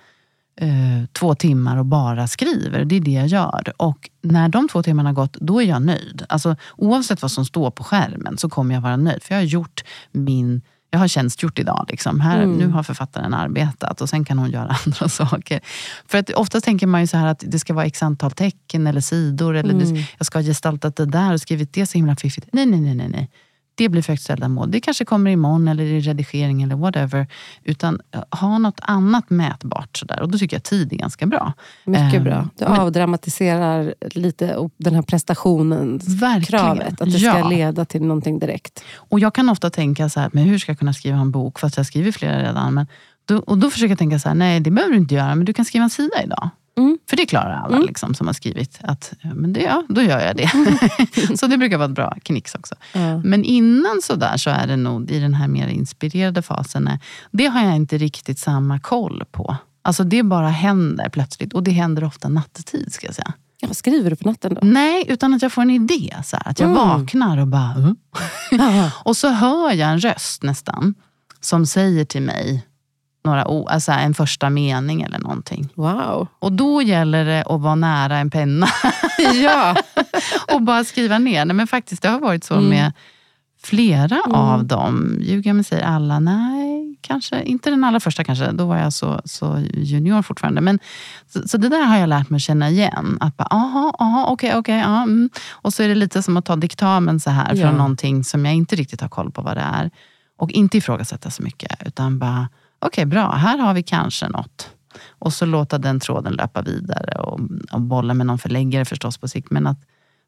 eh, två timmar och bara skriver. Det är det jag gör. Och när de två timmarna har gått, då är jag nöjd. Alltså, oavsett vad som står på skärmen så kommer jag vara nöjd. För jag har gjort min jag har tjänstgjort idag. Liksom. Här, Mm. Nu har författaren arbetat och sen kan hon göra andra saker. För att oftast tänker man ju så här att det ska vara x antal tecken eller sidor. Eller Mm. jag ska ha gestaltat det där och skrivit det så himla fiffigt. Nej, nej. nej, nej. Det blir för högt ställda mål. Det kanske kommer imorgon eller i redigering eller whatever. Utan eh, ha något annat mätbart. Sådär. Och då tycker jag tid är ganska bra. Mycket Ehm, bra. Du men- avdramatiserar lite den här prestationens Verkligen. kravet. Att det ska Ja. leda till någonting direkt. Och jag kan ofta tänka så här, men hur ska jag kunna skriva en bok? Fast jag skriver flera redan. Men då, och då försöker jag tänka så här, nej det behöver du inte göra, men du kan skriva en sida idag. Mm. För det klarar alla Mm. liksom, som har skrivit. Att, men det, ja, då gör jag det. så det brukar vara ett bra knix också. Ja. Men innan så där så är det nog i den här mer inspirerade fasen, nej, det har jag inte riktigt samma koll på. Alltså det bara händer plötsligt. Och det händer ofta nattetid ska jag säga. Ja, vad skriver du på natten då? Nej, utan att jag får en idé. Så här, att jag Mm. vaknar och bara... "Mm." Och så hör jag en röst nästan som säger till mig några ord, alltså en första mening eller någonting. Wow. Och då gäller det att vara nära en penna Ja. och bara skriva ner. Nej, men faktiskt, det har varit så Mm. med flera Mm. av dem. Ljuger jag mig säger alla? Nej, kanske inte den allra första kanske. Då var jag så, så junior fortfarande. Men, så, så det där har jag lärt mig känna igen. Att bara, aha, aha, okej, okej, ja, mm. Och så är det lite som att ta diktamen så här Ja. från någonting som jag inte riktigt har koll på vad det är. Och inte ifrågasätta så mycket, utan bara, okej bra, här har vi kanske något. Och så låta den tråden löpa vidare och, och bolla med någon förläggare förstås på sikt. Men att,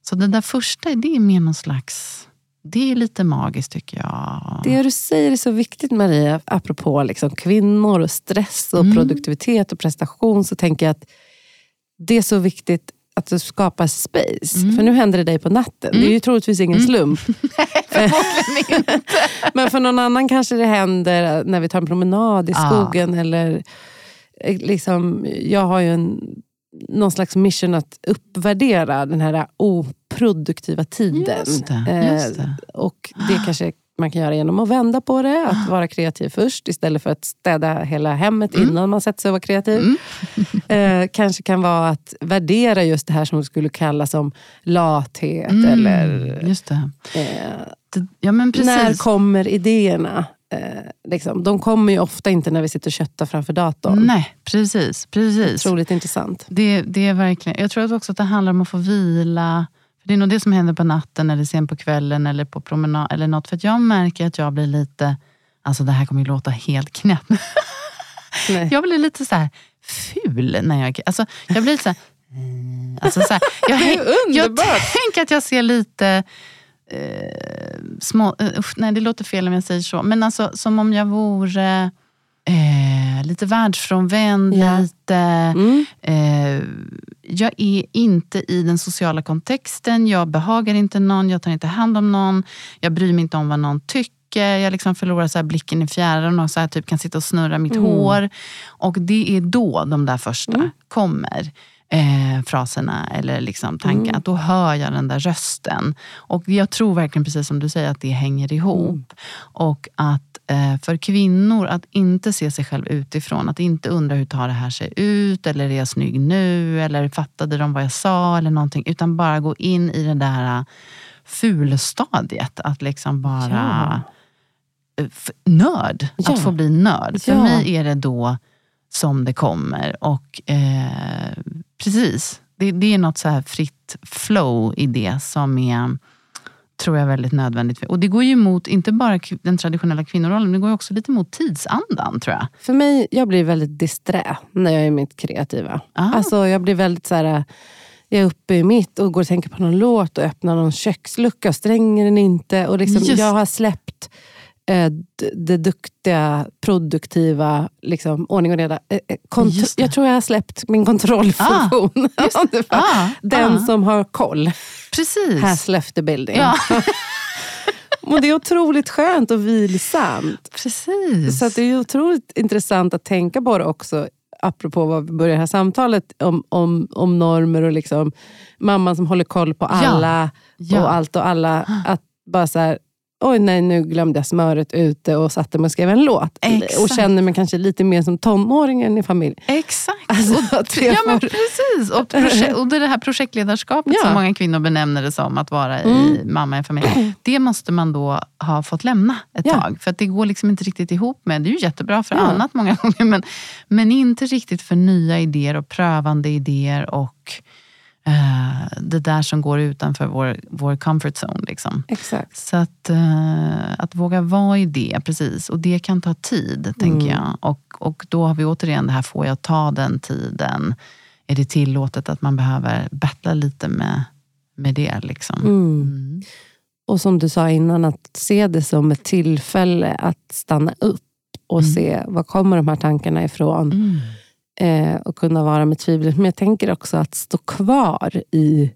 så det där första, det är mer någon slags, det är lite magiskt tycker jag. Det du säger är så viktigt Maria, apropå liksom kvinnor och stress och Mm. produktivitet och prestation. Så tänker jag att det är så viktigt att du skapar space. Mm. För nu händer det dig på natten. Det är ju troligtvis ingen slump. Förmodligen inte. Men för någon annan kanske det händer när vi tar en promenad i Ja. skogen. Eller eh, liksom, jag har ju en, någon slags mission att uppvärdera den här oproduktiva tiden. Just det, Eh, just det. Och det kanske man kan göra genom att vända på det. Att vara kreativ först istället för att städa hela hemmet innan man sätter sig och vara kreativ. Mm. Eh, kanske kan vara att värdera just det här som skulle kallas som lathet. Mm, Eller Just det. eh, det. Ja men precis. när kommer idéerna? Eh, liksom. De kommer ju ofta inte när vi sitter och köttar framför datorn. Nej, precis. precis. Otroligt intressant. Det, det är verkligen, jag tror också att det handlar om att få vila. Det är nog det som händer på natten eller sen på kvällen eller på promenad eller något. För att jag märker att jag blir lite, alltså det här kommer ju låta helt knäppt. jag blir lite så här ful när jag, alltså jag blir lite så här, mm, alltså så här, jag, Det är underbart. jag tänker att jag ser lite eh, små, uh, nej det låter fel om jag säger så, men alltså som om jag vore eh, lite världsfrånvänd, Ja. lite Mm. Eh, jag är inte i den sociala kontexten, jag behagar inte någon, jag tar inte hand om någon, jag bryr mig inte om vad någon tycker. Jag liksom förlorar så blicken i fjärran och så här typ kan sitta och snurra mitt hår. Och det är då de där första kommer. Eh, fraserna eller liksom tankar. Att Då hör jag den där rösten. Och jag tror verkligen precis som du säger att det hänger ihop. Och att eh, för kvinnor att inte se sig själv utifrån, att inte undra hur tar det här sig ut, eller är jag snygg nu, eller fattade de vad jag sa eller någonting, utan bara gå in i det där eh, fulstadiet. Att liksom bara... eh, f- Nörd, Ja. att få bli nörd. För Ja. mig är det då som det kommer. Och eh, precis, det, det är något så här fritt flow i det som är tror jag väldigt nödvändigt. Och det går ju emot, inte bara den traditionella kvinnorollen, det går ju också lite mot tidsandan tror jag. För mig, jag blir väldigt disträ när jag är mitt kreativa. Ah. Alltså jag blir väldigt så här, jag är uppe i mitt och går och tänker på någon låt och öppnar någon kökslucka och stänger den inte. Och liksom, Just. jag har släppt det duktiga, produktiva, liksom, ordning och reda. Eh, eh, jag tror jag har släppt min kontrollfunktion. Ungefär. Ah, Den ah, som har koll precis. has left the building. Ja, Och det är otroligt skönt och vilsamt. precis. Så det är otroligt intressant att tänka på det också, apropå vad vi började det här samtalet om, om, om normer och liksom mamman som håller koll på alla Ja. och allt och alla. Att bara så här, oj nej nu glömde jag smöret ute och satte mig och skrev en låt. Exakt. Och känner mig kanske lite mer som tonåringen i familjen. Exakt. Alltså, jag Ja men precis. Och, och det här projektledarskapet Ja. som många kvinnor benämner det som, att vara i mamma i familj. Det måste man då ha fått lämna ett Ja. tag. För att det går liksom inte riktigt ihop med, det är ju jättebra för Ja. annat många gånger, men, men inte riktigt för nya idéer och prövande idéer och eh, det där som går utanför vår, vår comfort zone. Liksom. Exakt. Så att, eh, att våga vara i det, precis. Och det kan ta tid, tänker jag. Och, och då har vi återigen det här, får jag ta den tiden? Är det tillåtet att man behöver battla lite med, med det? Liksom? Mm. Mm. Och som du sa innan, att se det som ett tillfälle att stanna upp och Mm. se var kommer de här tankarna ifrån. Mm. eh, och kunna vara med tvivlet. Men jag tänker också att stå kvar i,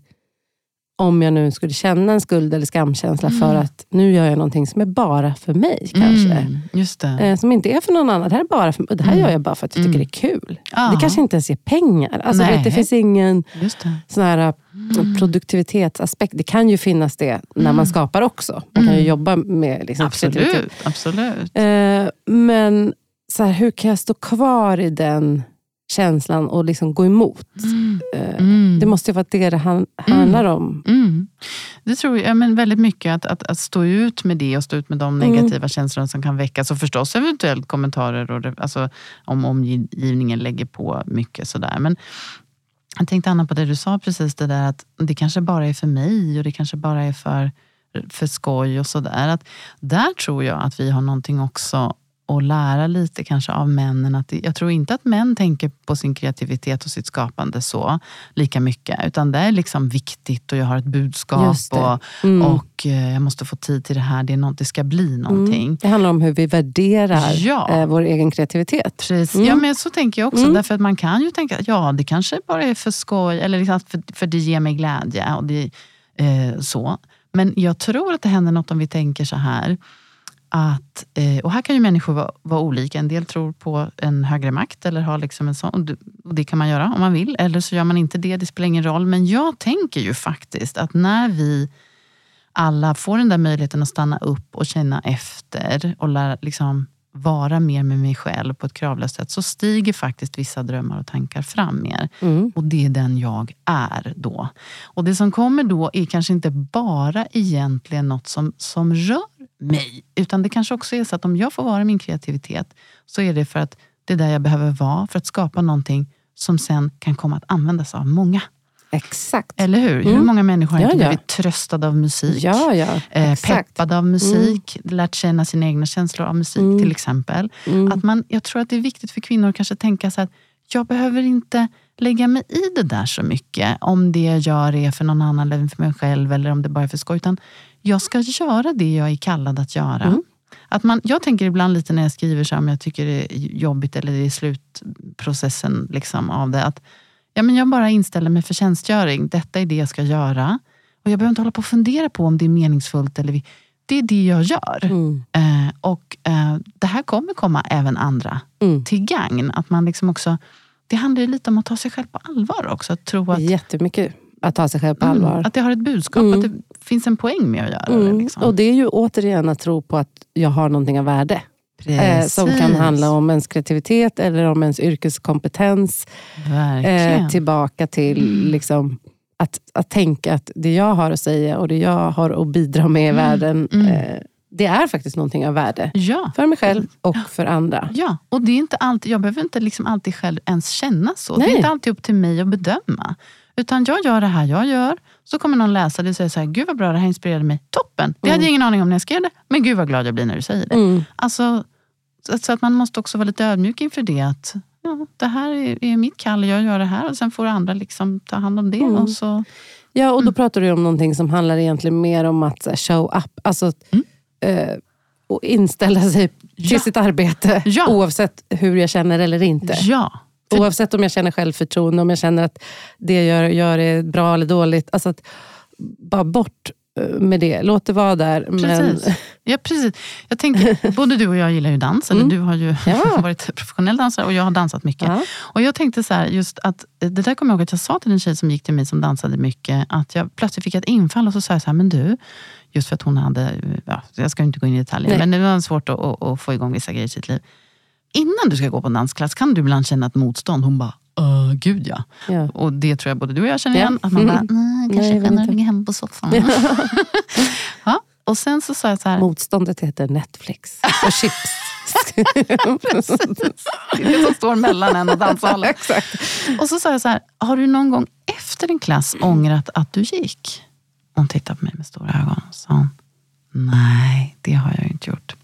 om jag nu skulle känna en skuld eller skamkänsla för att nu gör jag någonting som är bara för mig kanske. Mm. Just det. Eh, som inte är för någon annan. Det här, är bara för, det här Mm. gör jag bara för att jag tycker Mm. det är kul. Ja. Det kanske inte ens ger pengar. Alltså, vet, det finns ingen Just det. sån här eh, produktivitetsaspekt. Det kan ju finnas det när man skapar också. Man kan ju Mm. jobba med liksom. Absolut. absolut. Eh, men så här, hur kan jag stå kvar i den känslan och liksom gå emot? Eh, Mm. Det måste ju vara det det han, handlar om. Mm. Det tror jag, men väldigt mycket att, att, att stå ut med det och stå ut med de Mm. negativa känslorna som kan väckas. Och förstås eventuellt kommentarer och alltså, om omgivningen lägger på mycket. sådär. Men jag tänkte Anna på det du sa precis, det där att det kanske bara är för mig och det kanske bara är för, för skoj och sådär. Att Där tror jag att vi har någonting också att lära lite kanske av männen. Att jag tror inte att män tänker på sin kreativitet och sitt skapande så lika mycket. Utan det är liksom viktigt och jag har ett budskap och, Mm. och eh, jag måste få tid till det här. Det, är något, det ska bli någonting. Mm. Det handlar om hur vi värderar Ja. eh, vår egen kreativitet. Precis. Mm. Ja, men så tänker jag också. Mm. Därför att man kan ju tänka att ja, det kanske bara är för skoj, eller liksom för, för det ger mig glädje. Och det, eh, så. Men jag tror att det händer något om vi tänker så här. Att, eh, och här kan ju människor vara, vara olika. En del tror på en högre makt eller har liksom en sån. Det, och det kan man göra om man vill. Eller så gör man inte det, det spelar ingen roll. Men jag tänker ju faktiskt att när vi alla får den där möjligheten att stanna upp och känna efter och lära, liksom, vara mer med mig själv på ett kravlöst sätt så stiger faktiskt vissa drömmar och tankar fram mer. Mm. Och det är den jag är då. Och det som kommer då är kanske inte bara egentligen något som, som rör mig. Utan det kanske också är så att om jag får vara min kreativitet så är det för att det är där jag behöver vara för att skapa någonting som sen kan komma att användas av många. Exakt. Eller hur? Hur Mm. många människor har Ja, inte ja. blivit tröstade av musik? Ja, ja. Eh. Mm. peppade av musik, lärt känna sina egna känslor av musik till exempel. Mm. Att man, jag tror att det är viktigt för kvinnor att kanske tänka så att jag behöver inte lägga mig i det där så mycket. Om det jag gör är för någon annan eller för mig själv eller om det bara är för skoj. Utan jag ska göra det jag är kallad att göra. Mm. Att man, jag tänker ibland lite när jag skriver så här, om jag tycker det är jobbigt eller det är slutprocessen liksom av det. Att ja, men jag bara inställer mig för tjänstgöring. Detta är det jag ska göra. Och jag behöver inte hålla på och fundera på om det är meningsfullt. Eller det är det jag gör. Mm. Eh, och eh, det här kommer komma även andra Mm. till gagn. Att man liksom också, det handlar lite om att ta sig själv på allvar också. Att tro att, Jättemycket att ta sig själv på allvar. Mm, att det har ett budskap, Mm. att det finns en poäng med att göra det. Mm. Liksom. Och det är ju återigen att tro på att jag har någonting av värde. Eh, som kan handla om ens kreativitet eller om ens yrkeskompetens. Eh, tillbaka till Mm. liksom, att, att tänka att det jag har att säga och det jag har att bidra med i världen, mm. eh, det är faktiskt någonting av värde. ja. För mig själv och för andra. Ja, och det är inte alltid, jag behöver inte liksom alltid själv ens känna så. Det Nej. är inte alltid upp till mig att bedöma. Utan jag gör det här jag gör, så kommer någon läsa det och säga så här, gud vad bra, det här inspirerade mig. Toppen! Det hade jag ingen aning om när jag skrev det, men gud vad glad jag blir när du säger det. Mm. Alltså, så, att man måste också vara lite ödmjuk inför det. Att ja, det här är, är mitt kall, jag gör det här och sen får andra liksom ta hand om det. Mm. Och så, Ja, och då pratar du om någonting som handlar egentligen mer om att show up. Alltså, Mm. eh, och inställa sig till Ja. sitt arbete Ja. oavsett hur jag känner eller inte. ja, För- Oavsett om jag känner självförtroende, om jag känner att det jag gör, gör är bra eller dåligt. Alltså att, bara bort med det. Låt det vara där. Men, precis. Ja, precis. Jag tänker, både du och jag gillar ju dans, eller Mm. du har ju Ja. varit professionell dansare och jag har dansat mycket. Ja. Och jag tänkte så här, just att, det där kommer jag ihåg att jag sa till en tjej som gick till mig som dansade mycket, att jag plötsligt fick ett infall och så sa jag så här, men du, just för att hon hade, ja, jag ska inte gå in i detaljer, Nej. men det var svårt att, att, att få igång vissa grejer i sitt liv. Innan du ska gå på en dansklass kan du ibland känna ett motstånd. Hon bara, "Åh, gud ja. Ja. Och det tror jag både du och jag känner igen. Att man Mm. bara, nej, kanske jag inte. ligga hemma på soffan. ja. Och sen så sa jag så här, Motståndet heter Netflix och chips. Det är det som står mellan en och danssalen. Exakt. Och så sa jag så här, har du någon gång efter en klass ångrat att du gick? Hon tittade på mig med stora ögon och sa, nej, det har jag inte gjort.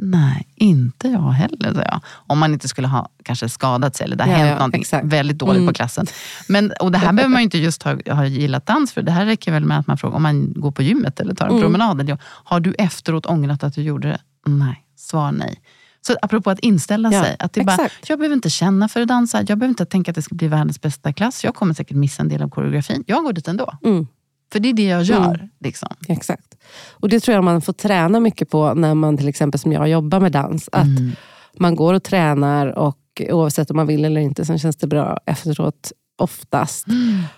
Nej, inte jag heller, sa jag. Om man inte skulle ha kanske skadat sig eller det har Ja, hänt ja, någonting exakt. väldigt dåligt Mm. på klassen. Men, och det här behöver man inte just ha, ha gillat dans för. Det här räcker väl med att man frågar om man går på gymmet eller tar en Mm. promenad. Eller, har du efteråt ångrat att du gjorde det? Nej, svar nej. Så apropå att inställa Ja, sig. Att det bara, jag behöver inte känna för att dansa. Jag behöver inte tänka att det ska bli världens bästa klass. Jag kommer säkert missa en del av koreografin. Jag går dit ändå. Mm. För det är det jag gör. Liksom. Exakt. Och Det tror jag man får träna mycket på när man till exempel som jag jobbar med dans. Att Mm. man går och tränar och oavsett om man vill eller inte, så känns det bra efteråt oftast.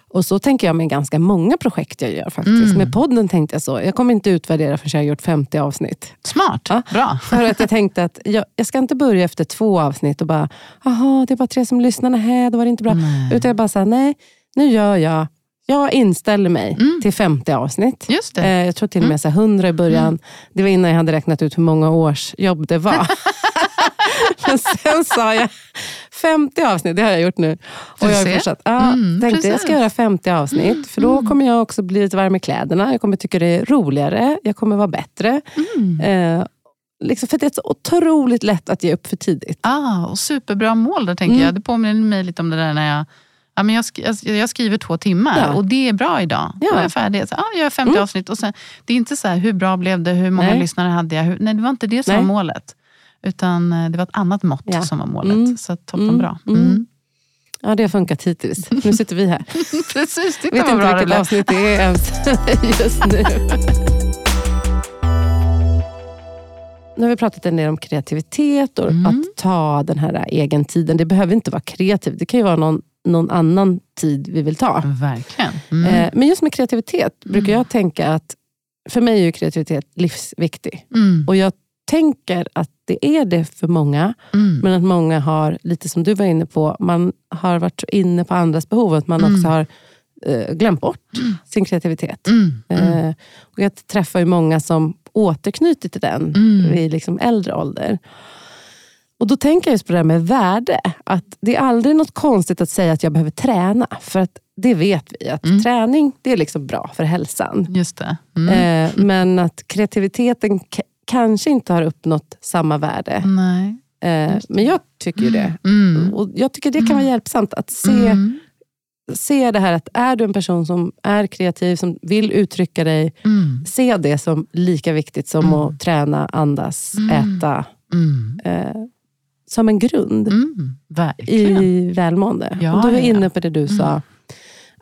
Och så tänker jag med ganska många projekt jag gör faktiskt. Mm. Med podden tänkte jag så. Jag kommer inte utvärdera förrän jag har gjort 50 avsnitt. Smart, Ja. bra. För att jag tänkte att jag, jag ska inte börja efter två avsnitt och bara, jaha, det är bara tre som lyssnar, nej, då var det inte bra. Nej. Utan jag bara sa, nej, nu gör jag, jag inställer mig Mm. till 50 avsnitt. Just det. Eh, jag tror till och med här 100 i början. Det var innan jag hade räknat ut hur många års jobb det var. Men sen sa jag 50 avsnitt, det har jag gjort nu. Och Du jag har fortsatt. Ja, Mm, tänkte jag ska precis. göra 50 avsnitt, för då kommer jag också bli lite varm i kläderna. Jag kommer tycka det är roligare, jag kommer vara bättre. Mm. Eh, liksom för det är så otroligt lätt att ge upp för tidigt. Ah, och superbra mål där tänker Mm. jag. Det påminner mig lite om det där när jag Ja, men jag, sk jag, skriver två timmar Ja. och det är bra idag. Då Ja. är jag färdig. Så, ah, jag gör 50 Mm. avsnitt. Och sen, det är inte så här, hur bra blev det? Hur många Nej. lyssnare hade jag? Hur, nej, det var inte det som Nej. var målet. Utan eh, det var ett annat mått Ja. som var målet. Mm. Så toppen Mm. bra. Mm. Mm. Ja, det har funkat hittills. Nu sitter vi här. Precis, titta vet inte bra det vilket blev. avsnitt det är ens just nu. Nu har vi pratat en del om kreativitet och Mm. att ta den här egen tiden. Det behöver inte vara kreativt. Det kan ju vara någon, någon annan tid vi vill ta. Verkligen. Mm. Eh, Men just med kreativitet brukar jag tänka att för mig är ju kreativitet livsviktig. Mm. Och jag tänker att det är det för många. Mm. Men att många har, lite som du var inne på, man har varit så inne på andras behov. Att man Mm. också har eh, glömt bort sin kreativitet. Mm. Mm. Eh, och jag träffar ju många som återknyter till den Mm. vid liksom äldre ålder. Och Då tänker jag just på det här med värde. Att Det är aldrig något konstigt att säga att jag behöver träna. För att det vet vi. Att Mm. träning det är liksom bra för hälsan. Just det. Mm. Eh, men att kreativiteten kanske inte har uppnått samma värde. Nej. Eh, men jag tycker ju det. Mm. Och jag tycker det kan vara hjälpsamt att se, Mm. se det här att är du en person som är kreativ, som vill uttrycka dig, Mm. se det som lika viktigt som Mm. att träna, andas, Mm. äta. Mm. Eh, som en grund Mm. I välmående. Ja, och var ja, ja. inne på det du sa,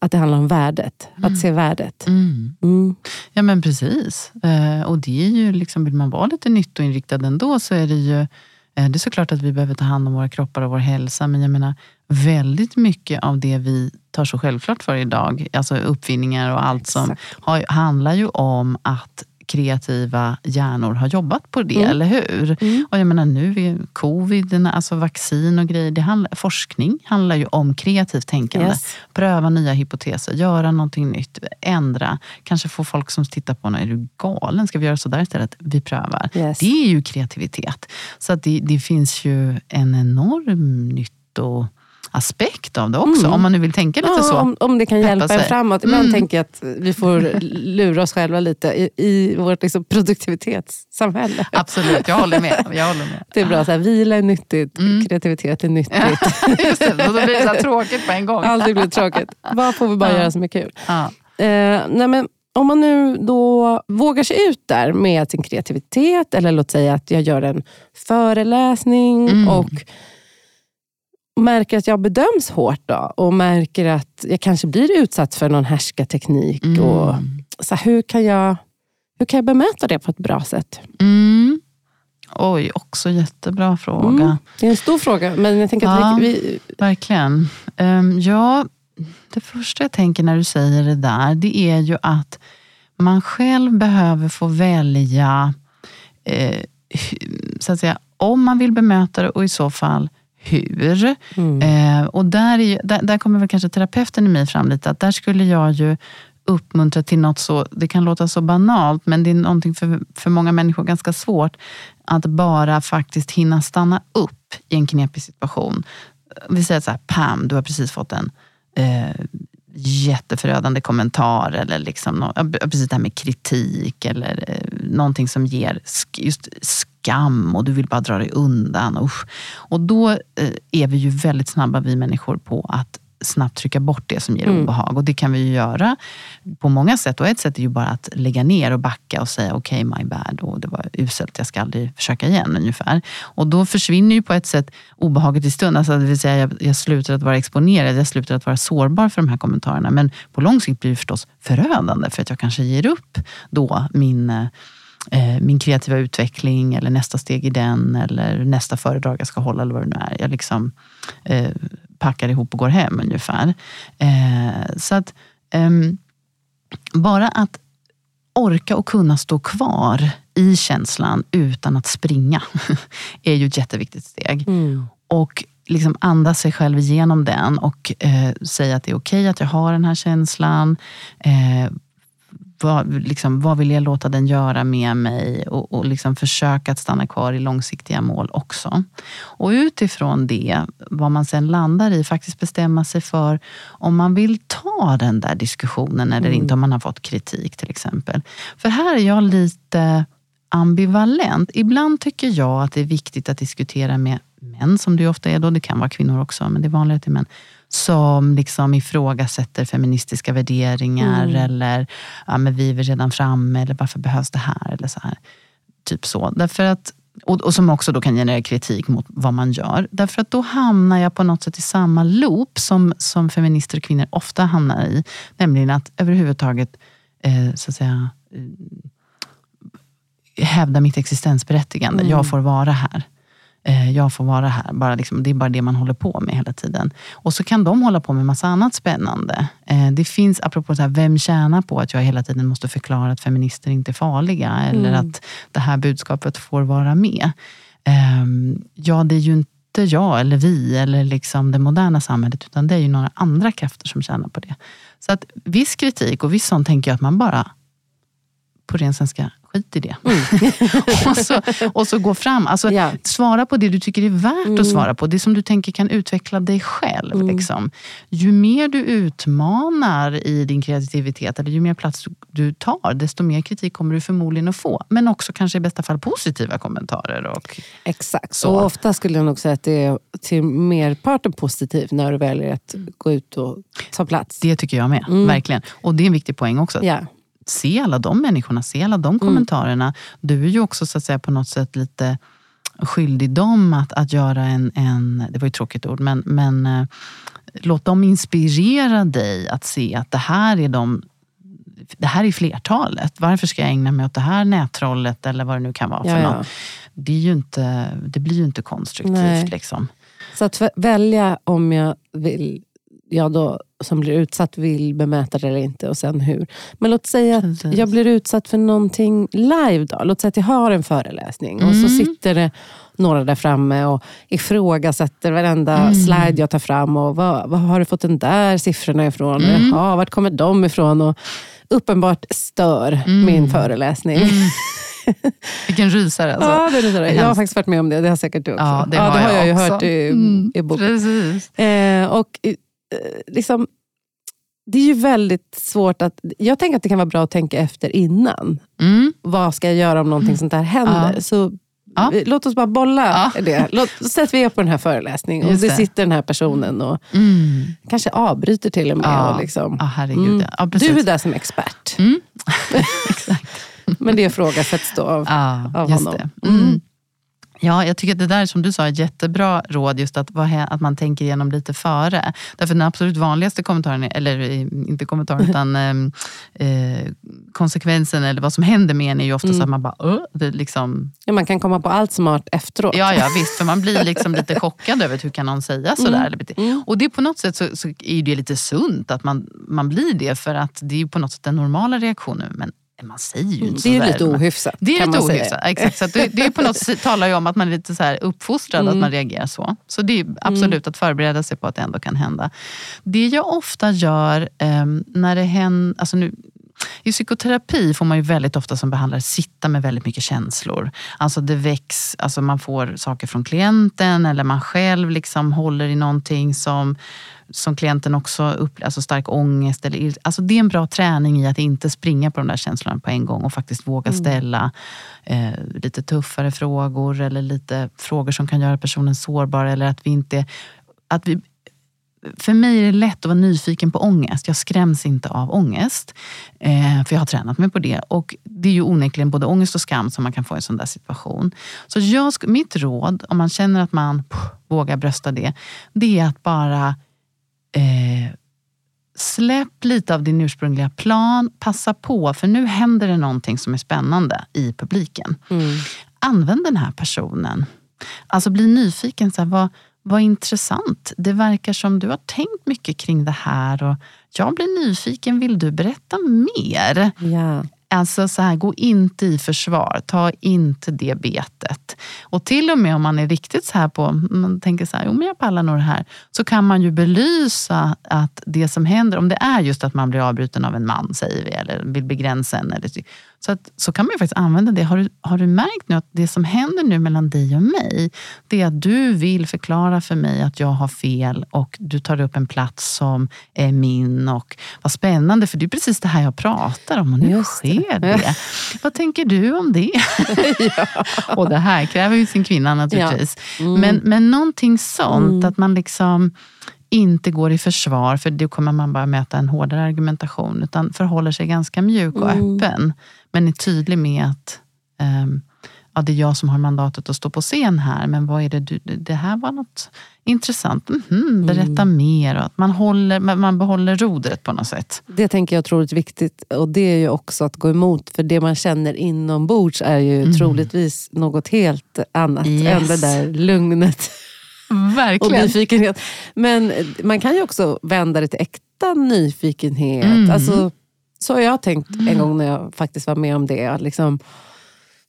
att det handlar om värdet. Att se värdet. Mm. Mm. Ja men precis. Eh, och det är ju liksom, vill man vara lite nyttoinriktad ändå så är det ju eh, det är såklart att vi behöver ta hand om våra kroppar och vår hälsa. Men jag menar väldigt mycket av det vi tar så självklart för idag, alltså uppfinningar och allt som Exakt. har, handlar ju om att kreativa hjärnor har jobbat på det, Mm. eller hur? Mm. Och jag menar nu är covid, alltså vaccin och grejer, det handlar, forskning handlar ju om kreativt tänkande. Yes. Pröva nya hypoteser, göra någonting nytt, ändra. Kanske få folk som tittar på en, är du galen? Ska vi göra sådär istället? Vi prövar. Yes. Det är ju kreativitet. Så att det, det finns ju en enorm nyttoaspekt av det också, Mm. om man nu vill tänka lite Ja, så. om, om det kan Peppa hjälpa en framåt. Ibland Mm. tänker jag att vi får lura oss själva lite i, i vårt liksom produktivitetssamhälle. Absolut, jag håller med. Jag håller med. Det är bra, så här, vila är nyttigt, Mm. kreativitet är nyttigt. Just det, och då blir det så tråkigt på en gång. Aldrig blir tråkigt. Vad får vi bara Ja. göra som är kul? Ja. Eh, nej men, om man nu då vågar sig ut där med sin kreativitet, eller låt säga att jag gör en föreläsning Mm. Och märker att jag bedöms hårt då, och märker att jag kanske blir utsatt för någon härskarteknik. Mm. Och, så här, hur, kan jag, hur kan jag bemöta det på ett bra sätt? Mm. Oj, också jättebra fråga. Mm. Det är en stor fråga, men jag tänker Ja. att vi, Verkligen. Um, ja, det första jag tänker när du säger det där, det är ju att man själv behöver få välja, eh, så att säga, om man vill bemöta det och i så fall hur. mm. Eh, och där, är, där, där kommer väl kanske terapeuten i mig fram lite, att där skulle jag ju uppmuntra till något så, det kan låta så banalt, men det är någonting för, för många människor ganska svårt, att bara faktiskt hinna stanna upp i en knepig situation. Vi säger så här, Pam, du har precis fått en eh, jätteförödande kommentar eller liksom, precis det här med kritik eller eh, någonting som ger just skam och du vill bara dra dig undan. Usch. Och då eh, är vi ju väldigt snabba, vi människor, på att snabbt trycka bort det som ger Mm. obehag. Och det kan vi ju göra på många sätt. Och ett sätt är ju bara att lägga ner och backa och säga okej, my bad, och det var uselt, jag ska aldrig försöka igen ungefär. Och då försvinner ju på ett sätt obehaget i stund. Alltså, det vill säga, jag, jag slutar att vara exponerad, jag slutar att vara sårbar för de här kommentarerna. Men på lång sikt blir det förstås förödande för att jag kanske ger upp då min eh, min kreativa utveckling eller nästa steg i den eller nästa föredrag jag ska hålla eller vad det nu är. Jag liksom eh, packar ihop och går hem ungefär. Eh, så att ehm, bara att orka och kunna stå kvar i känslan utan att springa är ju ett jätteviktigt steg. Mm. Och liksom andas sig själv igenom den och eh, säga att det är okej att jag har den här känslan. Eh, vad, liksom, vad vill jag låta den göra med mig? Och, och liksom försöka att stanna kvar i långsiktiga mål också. Och utifrån det, vad man sen landar i, faktiskt bestämma sig för om man vill ta den där diskussionen eller Mm. inte, om man har fått kritik till exempel. För här är jag lite ambivalent. Ibland tycker jag att det är viktigt att diskutera med män, som det ofta är då, det kan vara kvinnor också, men det är vanligare att det är män, som liksom ifrågasätter feministiska värderingar Mm. eller ja, men vi är redan framme, eller varför behövs det här? Eller så här. Typ så. Därför att, och, och som också då kan generera kritik mot vad man gör. Därför att då hamnar jag på något sätt i samma loop som, som feminister och kvinnor ofta hamnar i. Nämligen att överhuvudtaget eh, så att säga, eh, hävda mitt existensberättigande. Mm. Jag får vara här. Eh, jag får vara här. Bara liksom, det är bara det man håller på med hela tiden. Och så kan de hålla på med massa annat spännande. Eh, det finns, apropå så här, vem tjänar på att jag hela tiden måste förklara att feminister inte är farliga? Eller Mm. att det här budskapet får vara med. Eh, ja, det är ju inte jag eller vi eller liksom det moderna samhället, utan det är ju några andra krafter som tjänar på det. Så att viss kritik och viss sånt tänker jag att man bara på ren svenska skit i det. och, så, och så gå fram. Alltså, Ja. Svara på det du tycker är värt att svara på. Det som du tänker kan utveckla dig själv. Liksom. Ju mer du utmanar i din kreativitet, eller ju mer plats du- tar, desto mer kritik kommer du förmodligen att få. Men också kanske i bästa fall positiva kommentarer. Och, Exakt. Så. Och ofta skulle jag nog säga att det är till merparten positivt när du väljer att gå ut och ta plats. det tycker jag med, verkligen. Och det är en viktig poäng också. Ja. Se alla de människorna, se alla de kommentarerna. Du är ju också så att säga på något sätt lite skyldig dem att, att göra en, en, det var ju ett tråkigt ord, men, men eh, låt dem inspirera dig att se att det här är de det här är flertalet. Varför ska jag ägna mig åt det här nättrollet eller vad det nu kan vara för Ja, ja. något? Det, är ju inte, det blir ju inte konstruktivt. Nej. Liksom. Så att vä- välja om jag vill, jag då som blir utsatt vill bemöta det eller inte och sen hur. Men låt säga att jag blir utsatt för någonting live. Då. Låt säga att jag har en föreläsning och så Mm. sitter det några där framme och ifrågasätter varenda slide jag tar fram. Och vad, vad har du fått den där siffrorna ifrån? Mm. Jaha, vart kommer de ifrån? Och uppenbart stör Mm. min föreläsning. Vilken rysare alltså. Ja, det är så. Jag har faktiskt varit med om det. Det har säkert du också. Ja, det ja, har det har jag jag, ju också. hört i, Mm, i boken. Precis. Eh, och liksom, Det är ju väldigt svårt att... Jag tänker att det kan vara bra att tänka efter innan. Mm. Vad ska jag göra om någonting sånt här händer? Ja. Så Ja. Låt oss bara bolla Ja. det. Låt, så sätter vi upp på den här föreläsningen och det. sitter den här personen och Mm. kanske avbryter till och med. Och liksom, herregud. Mm. du är där som expert. Mm. Exakt. Men det ifrågasätts då av... Av honom. Mm. Ja, jag tycker att det där som du sa är jättebra råd, just att, vad att man tänker igenom lite före. Därför den absolut vanligaste kommentaren, eller eh, inte kommentaren, utan ehm, eh, konsekvensen eller vad som händer med en är ju ofta så att man bara, "Åh", det liksom, Ja, man kan komma på allt smart efteråt. ja ja visst, för man blir liksom lite chockad över hur kan någon säga sådär. Eller bete- Och det på något sätt så, så är det lite sunt att man, man blir det, för att det är på något sätt den normala reaktionen. Men man säger ju inte det är lite ohyfsat. Det är lite ohyfsat. Exakt. Så det, det är på något sätt talar ju om att man är lite så här uppfostrad Mm. att man reagerar så. Så det är absolut att förbereda sig på att det ändå kan hända. Det jag ofta gör ehm, när det händer... Alltså nu, I psykoterapi får man ju väldigt ofta som behandlare sitta med väldigt mycket känslor. Alltså det väcks, alltså man får saker från klienten eller man själv liksom håller i någonting som som klienten också upplever, alltså stark ångest. Eller, alltså det är en bra träning i att inte springa på de där känslorna på en gång och faktiskt våga ställa eh, lite tuffare frågor eller lite frågor som kan göra personen sårbar. Eller att vi inte... Att vi, för mig är det lätt att vara nyfiken på ångest. Jag skräms inte av ångest. Eh, för jag har tränat mig på det. Och det är ju onekligen både ångest och skam som man kan få i en sån där situation. Så jag, mitt råd, om man känner att man pff, vågar brösta det, det är att bara eh, släpp lite av din ursprungliga plan. Passa på, för nu händer det någonting som är spännande i publiken. Mm. Använd den här personen. Alltså bli nyfiken. Så här, vad, vad intressant. Det verkar som du har tänkt mycket kring det här. Och jag blir nyfiken. Vill du berätta mer? Ja. Alltså så här, gå inte i försvar. Ta inte det betet. Och till och med om man är riktigt så här på, man tänker så här, jo men jag pallar nog det här. Så kan man ju belysa att det som händer, om det är just att man blir avbruten av en man, säger vi, eller vill begränsa en. Eller, så, att, så kan man ju faktiskt använda det. Har du, har du märkt nu att det som händer nu mellan dig och mig, det är att du vill förklara för mig att jag har fel och du tar upp en plats som är min. Och Vad spännande, för det är precis det här jag pratar om och nu Just det. sker det. Vad tänker du om det? Och det här kräver ju sin kvinna naturligtvis. Mm. Men, men någonting sånt, att man liksom inte går i försvar, för då kommer man bara möta en hårdare argumentation, utan förhåller sig ganska mjuk och Mm. öppen. Men är tydlig med att ehm, ja, det är jag som har mandatet att stå på scen här, men vad är det du, det här var något intressant. Mhm, berätta Mm. mer. Och att man, håller, man behåller rodret på något sätt. Det tänker jag är otroligt viktigt. Och det är ju också att gå emot. För det man känner inombords är ju troligtvis något helt annat Mm. Yes. än det där lugnet och Verkligen. nyfikenhet. Men man kan ju också vända det till äkta nyfikenhet. Mm. Alltså, så har jag tänkt en gång när jag faktiskt var med om det. Liksom,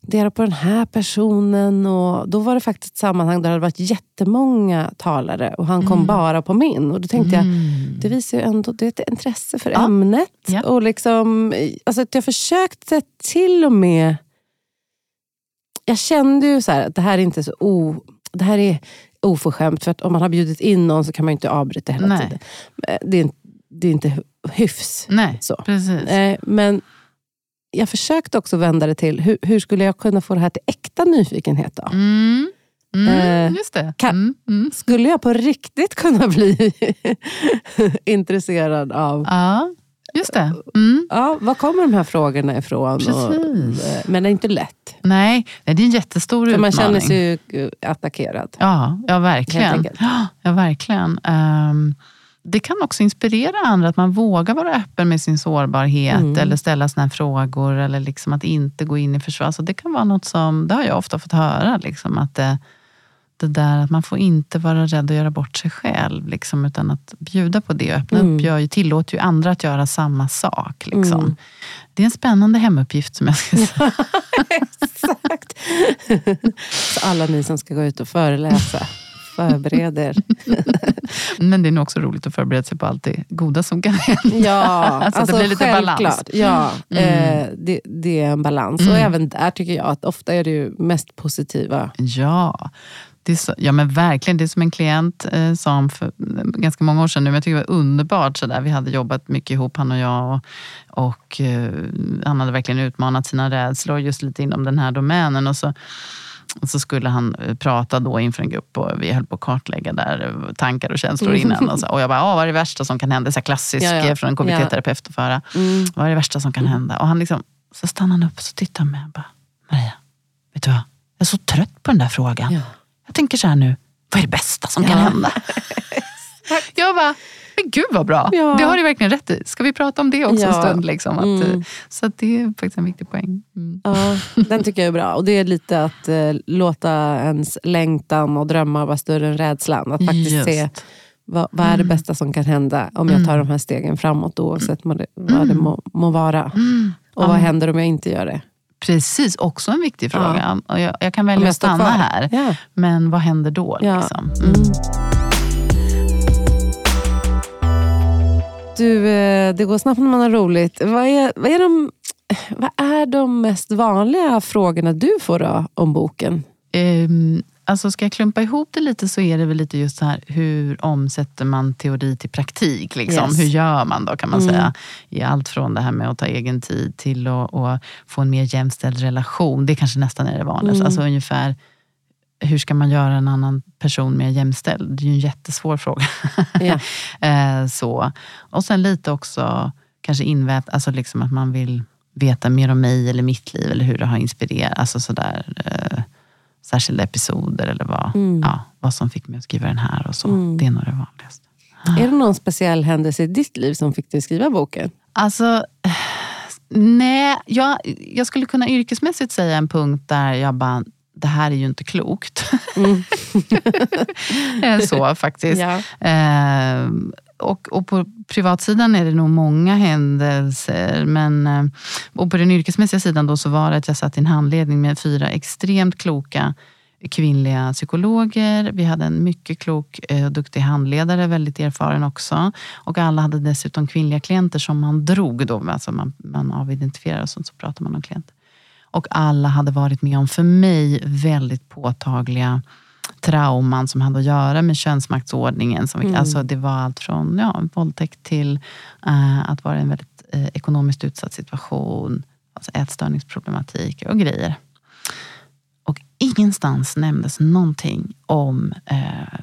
dela på den här personen. Och då var det faktiskt ett sammanhang där det hade varit jättemånga talare och han kom bara på min. Och då tänkte jag, Mm. det visar ju ändå det är ett intresse för Ja. ämnet. Ja. Och liksom, alltså att jag försökte till och med jag kände ju så här, att det här är inte så o, det här är oförskämt. För att om man har bjudit in någon så kan man ju inte avbryta hela Nej. tiden. Eh, Det är, det är inte hyfs. Nej, Så. precis. Eh, Men jag försökte också vända det till, hur, hur skulle jag kunna få det här till äkta nyfikenhet då? Mm. Mm, Eh, just det. kan- Mm, mm. Skulle jag på riktigt kunna bli intresserad av Ja, just det. Mm. Ja, var kommer de här frågorna ifrån? Och, Precis. eh, men det är inte lätt. Nej, det är en jättestor För man utmaning. känner sig eh, attackerad. Ja, ja verkligen. Ja, verkligen. Ehm, det kan också inspirera andra att man vågar vara öppen med sin sårbarhet Mm. eller ställa såna här frågor eller liksom att inte gå in i försvar. Alltså det kan vara något som, det har jag ofta fått höra, liksom, att det, det där att man får inte vara rädd att göra bort sig själv, liksom, utan att bjuda på det och öppna Mm. upp ju, tillåter ju andra att göra samma sak. Liksom. Mm. Det är en spännande hemuppgift som jag ska säga. Exakt. Så alla ni som ska gå ut och föreläsa, förbered er. Men det är nog också roligt att förbereda sig på allt det goda som kan hända. Ja, Så att det alltså blir lite balans. självklart. Ja, Mm. eh, det, det är en balans. Mm. Och även där tycker jag att ofta är det ju mest positiva. Ja, det är så, ja men verkligen. Det är som en klient eh, sa om för eh, ganska många år sedan nu, men jag tycker det var underbart. Så där. Vi hade jobbat mycket ihop, han och jag. Och, och eh, han hade verkligen utmanat sina rädslor just lite inom den här domänen. Och så, och så skulle han eh, prata då inför en grupp och vi höll på att kartlägga där eh, tankar och känslor innan. Och, så, och jag bara, "Ah, vad är det värsta som kan hända? Så klassiskt Ja, ja. från en KBT-terapeut att föra. Mm. Vad är det värsta som kan hända? Och han liksom, så stannade han upp och så tittade han med och bara, Maria, vet du vad? Jag är så trött på den där frågan. Ja. Jag tänker så här nu, vad är det bästa som kan Ja. hända? jag bara, men gud vad bra. Ja. Det har du verkligen rätt i. Ska vi prata om det också en Ja. stund? Liksom, att, Mm. eh, Så att det är faktiskt en viktig poäng. Mm. Ja, den tycker jag är bra. Och det är lite att eh, låta ens längtan och drömmar vara större än rädslan. Att faktiskt Just. se vad, vad är det Mm. bästa som kan hända om jag tar de här stegen framåt oavsett vad det, vad det må, må vara. Mm. Och vad händer om jag inte gör det? Precis, också en viktig Ja. fråga. Och jag, jag kan välja jag att stanna kvar. här, Ja. men vad händer då? Ja. Liksom? Mm. Mm. Du, eh, det går snabbt när man har roligt. Vad är, vad, är de, vad är de mest vanliga frågorna du får då, om boken? Ehm, alltså ska jag klumpa ihop det lite så är det väl lite just så här, hur omsätter man teori till praktik? Liksom? Yes. Hur gör man då kan man Mm. säga? I allt från det här med att ta egen tid till att, att få en mer jämställd relation. Det kanske nästan är det vanligaste. Mm. Alltså ungefär, hur ska man göra en annan person mer jämställd? Det är ju en jättesvår fråga. Eh, så. Och sen lite också kanske invävt, alltså liksom att man vill veta mer om mig eller mitt liv eller hur det har inspirerat. Alltså sådär, eh, särskilda episoder eller vad, Mm. ja, vad som fick mig att skriva den här och så. Mm. Det är nog det vanligaste. Är det någon speciell händelse i ditt liv som fick dig att skriva boken? Alltså, nej, jag, jag skulle kunna yrkesmässigt säga en punkt där jag bara, det här är ju inte klokt. Mm. Eh, så faktiskt. Ja. Eh, och, och på privatsidan är det nog många händelser. Men, eh, och på den yrkesmässiga sidan då så var det att jag satt i en handledning med fyra extremt kloka kvinnliga psykologer. Vi hade en mycket klok eh, och duktig handledare, väldigt erfaren också. Och alla hade dessutom kvinnliga klienter som man drog då. Alltså man, man avidentifierar och sånt, så pratar man om klienter. Och alla hade varit med om, för mig, väldigt påtagliga trauman som hade att göra med könsmaktsordningen. Som, Mm. alltså det var allt från ja, våldtäkt till eh, att vara i en väldigt eh, ekonomiskt utsatt situation, alltså ätstörningsproblematik och grejer. Och ingenstans nämndes någonting om eh,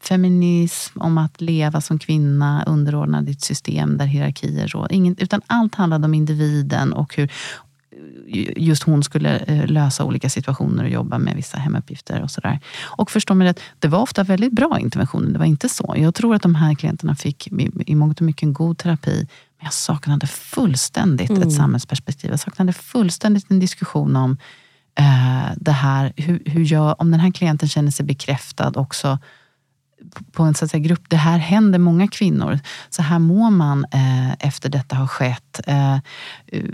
feminism, om att leva som kvinna underordnad i ett system där hierarkier råder. Ingen, utan allt handlade om individen och hur just hon skulle eh, lösa olika situationer och jobba med vissa hemuppgifter och sådär. Och förstå mig rätt, det var ofta väldigt bra interventioner, det var inte så. Jag tror att de här klienterna fick i, i mångt och mycket en god terapi, men jag saknade fullständigt Mm. ett samhällsperspektiv. Jag saknade fullständigt en diskussion om eh, det här, hur, hur jag, om den här klienten känner sig bekräftad också på en så att säga, grupp. Det här händer många kvinnor. Så här mår man eh, efter detta har skett. Eh, eh,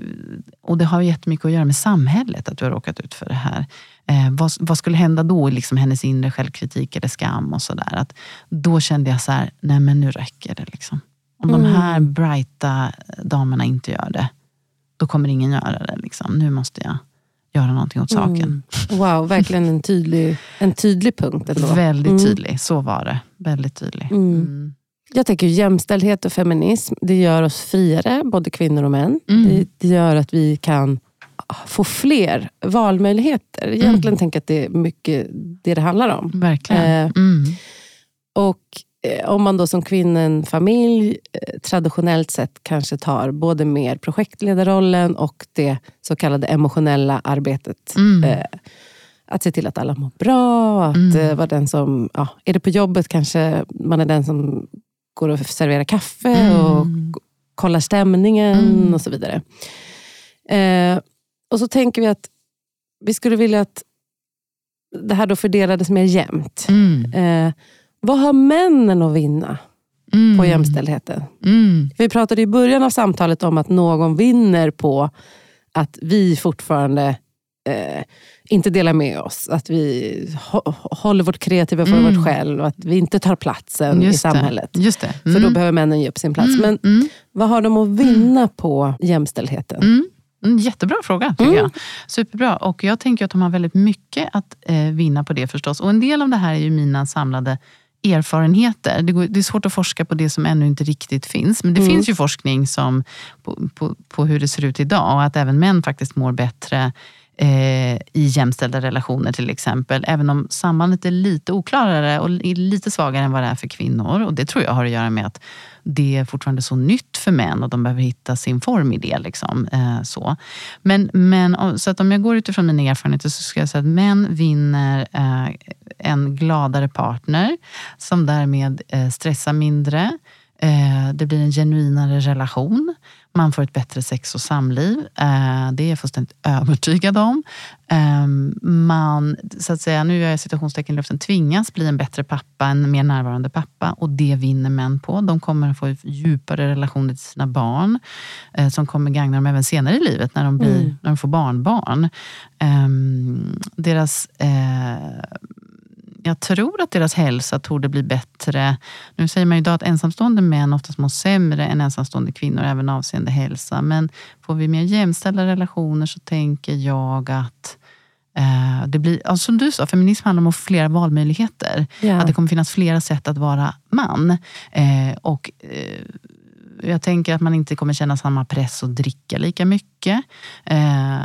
och det har jättemycket att göra med samhället, att du har råkat ut för det här. Eh, vad, vad skulle hända då i liksom hennes inre självkritik eller skam och sådär. Då kände jag så här, nej men nu räcker det. Liksom. Om de här brighta damerna inte gör det, då kommer ingen göra det. Liksom. Nu måste jag göra någonting åt saken. Mm. Wow, verkligen en tydlig, en tydlig punkt. Ändå. Väldigt Mm. tydlig, så var det. Väldigt tydlig. Mm. Mm. Jag tänker jämställdhet och feminism, det gör oss friare, både kvinnor och män. Mm. Det, det gör att vi kan få fler valmöjligheter. Egentligen Mm. tänker jag att det är mycket det det handlar om. Verkligen. Eh. Och om man då som kvinna i en familj eh, traditionellt sett kanske tar både mer projektledarrollen och det så kallade emotionella arbetet. Mm. Eh, att se till att alla mår bra. Att Mm. eh, vara den som, ja, är det på jobbet kanske man är den som går och serverar kaffe Mm. och kollar stämningen Mm. och så vidare. Eh, och så tänker vi att vi skulle vilja att det här då fördelades mer jämnt. Mm. Eh, vad har männen att vinna Mm. på jämställdheten? Mm. Vi pratade i början av samtalet om att någon vinner på att vi fortfarande eh, inte delar med oss. Att vi hå- håller vårt kreativa för Mm. vårt själv. Att vi inte tar platsen i Just det. samhället. Just det. För då Mm. behöver männen ge upp sin plats. Mm. Men Mm. vad har de att vinna på jämställdheten? Mm. Mm, jättebra fråga tycker Mm. jag. Superbra. Och jag tänker att de har väldigt mycket att eh, vinna på det förstås. Och en del av det här är ju mina samlade erfarenheter. Det, går, det är svårt att forska på det som ännu inte riktigt finns. Men det Mm. finns ju forskning som, på, på, på hur det ser ut idag och att även män faktiskt mår bättre eh, i jämställda relationer till exempel. Även om sambandet är lite oklarare och är lite svagare än vad det är för kvinnor. Och Det tror jag har att göra med att det är fortfarande så nytt för män och de behöver hitta sin form i det. Liksom, eh, så. Men, men, om- så att om jag går utifrån mina erfarenheter så ska jag säga att män vinner eh, en gladare partner som därmed eh, stressar mindre. Eh, det blir en genuinare relation. Man får ett bättre sex och samliv. Eh, det är jag fullständigt övertygad om. Eh, man, så att säga, nu gör jag citationstecken i luften, tvingas bli en bättre pappa, en mer närvarande pappa. Och det vinner män på. De kommer att få djupare relationer till sina barn. Eh, som kommer gagna dem även senare i livet när de, blir, Mm. när de får barnbarn. Eh, deras eh, jag tror att deras hälsa torde bli bättre. Nu säger man ju idag att ensamstående män oftast mår sämre än ensamstående kvinnor, även avseende hälsa. Men får vi mer jämställda relationer så tänker jag att eh, det blir, alltså som du sa, feminism handlar om flera valmöjligheter. Ja. Att det kommer finnas flera sätt att vara man. Eh, och eh, jag tänker att man inte kommer känna samma press att dricka lika mycket. Eh,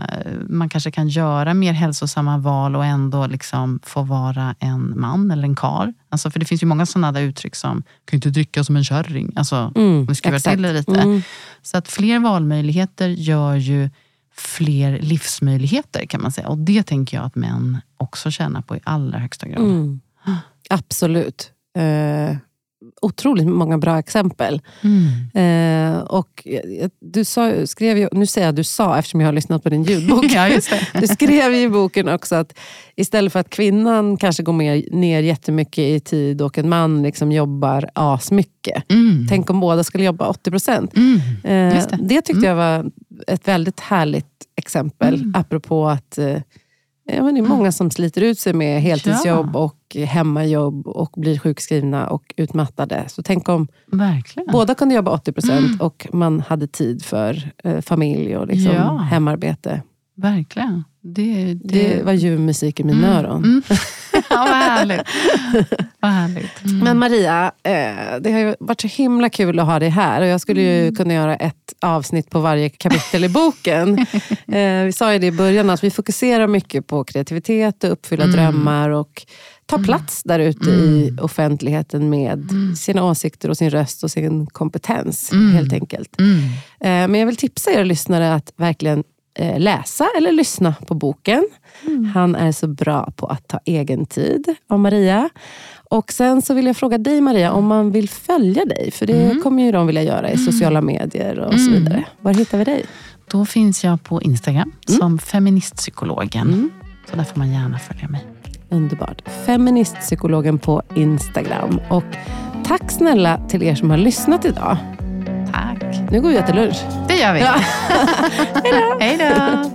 man kanske kan göra mer hälsosamma val och ändå liksom få vara en man eller en kar. Alltså, för det finns ju många sådana där uttryck som, kan inte dricka som en kärring. Alltså, Mm, om vi skruvar till det lite. Mm. Så att fler valmöjligheter gör ju fler livsmöjligheter kan man säga. Och det tänker jag att män också tjänar på i allra högsta grad. Mm. Absolut. Eh, otroligt många bra exempel. Mm. Eh, och du sa, skrev ju, nu säger jag du sa eftersom jag har lyssnat på din ljudbok. Ja. Du skrev ju i boken också att istället för att kvinnan kanske går mer, ner jättemycket i tid och en man liksom jobbar asmycket. Mm. Tänk om båda skulle jobba 80 procent. Mm. Eh, det. det. tyckte jag var ett väldigt härligt exempel. Mm. Apropå att eh, ja, men det är många som sliter ut sig med heltidsjobb Ja. och hemmajobb och blir sjukskrivna och utmattade. Så tänk om Verkligen. båda kunde jobba 80 procent Mm. och man hade tid för eh, familj och liksom Ja. hemarbete. Verkligen. Det, det, Det var ljuv musik i mina öron. Mm. ja, vad härligt. vad härligt. Mm. Men Maria, eh, det har ju varit så himla kul att ha dig här. Och jag skulle Mm. ju kunna göra ett avsnitt på varje kapitel i boken. eh, vi sa ju det i början, att vi fokuserar mycket på kreativitet och uppfylla Mm. drömmar. Och ta plats där ute i offentligheten med sina åsikter och sin röst och sin kompetens. Mm. helt enkelt. Mm. Eh, men jag vill tipsa er lyssnare att verkligen eh, läsa eller lyssna på boken. Han är så bra på att ta egen tid av Maria. Och Sen så vill jag fråga dig Maria, om man vill följa dig, för det kommer ju de vilja göra i sociala medier och så vidare. Var hittar vi dig? Då finns jag på Instagram som feministpsykologen. Så där får man gärna följa mig. Underbart. Feministpsykologen på Instagram. Och tack snälla till er som har lyssnat idag. Tack. Nu går vi och äter lunch. Det gör vi. Hej då.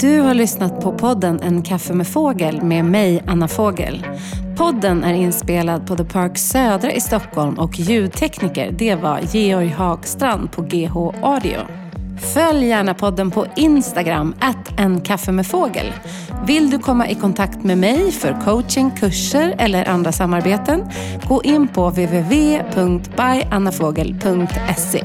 Du har lyssnat på podden En kaffe med fågel med mig, Anna Fågel. Podden är inspelad på The Park Södra i Stockholm och ljudtekniker det var Georg Hagstrand på GH Audio. Följ gärna podden på Instagram, att en kaffe med fågel. Vill du komma i kontakt med mig för coaching, kurser eller andra samarbeten? Gå in på www.byannafogel.se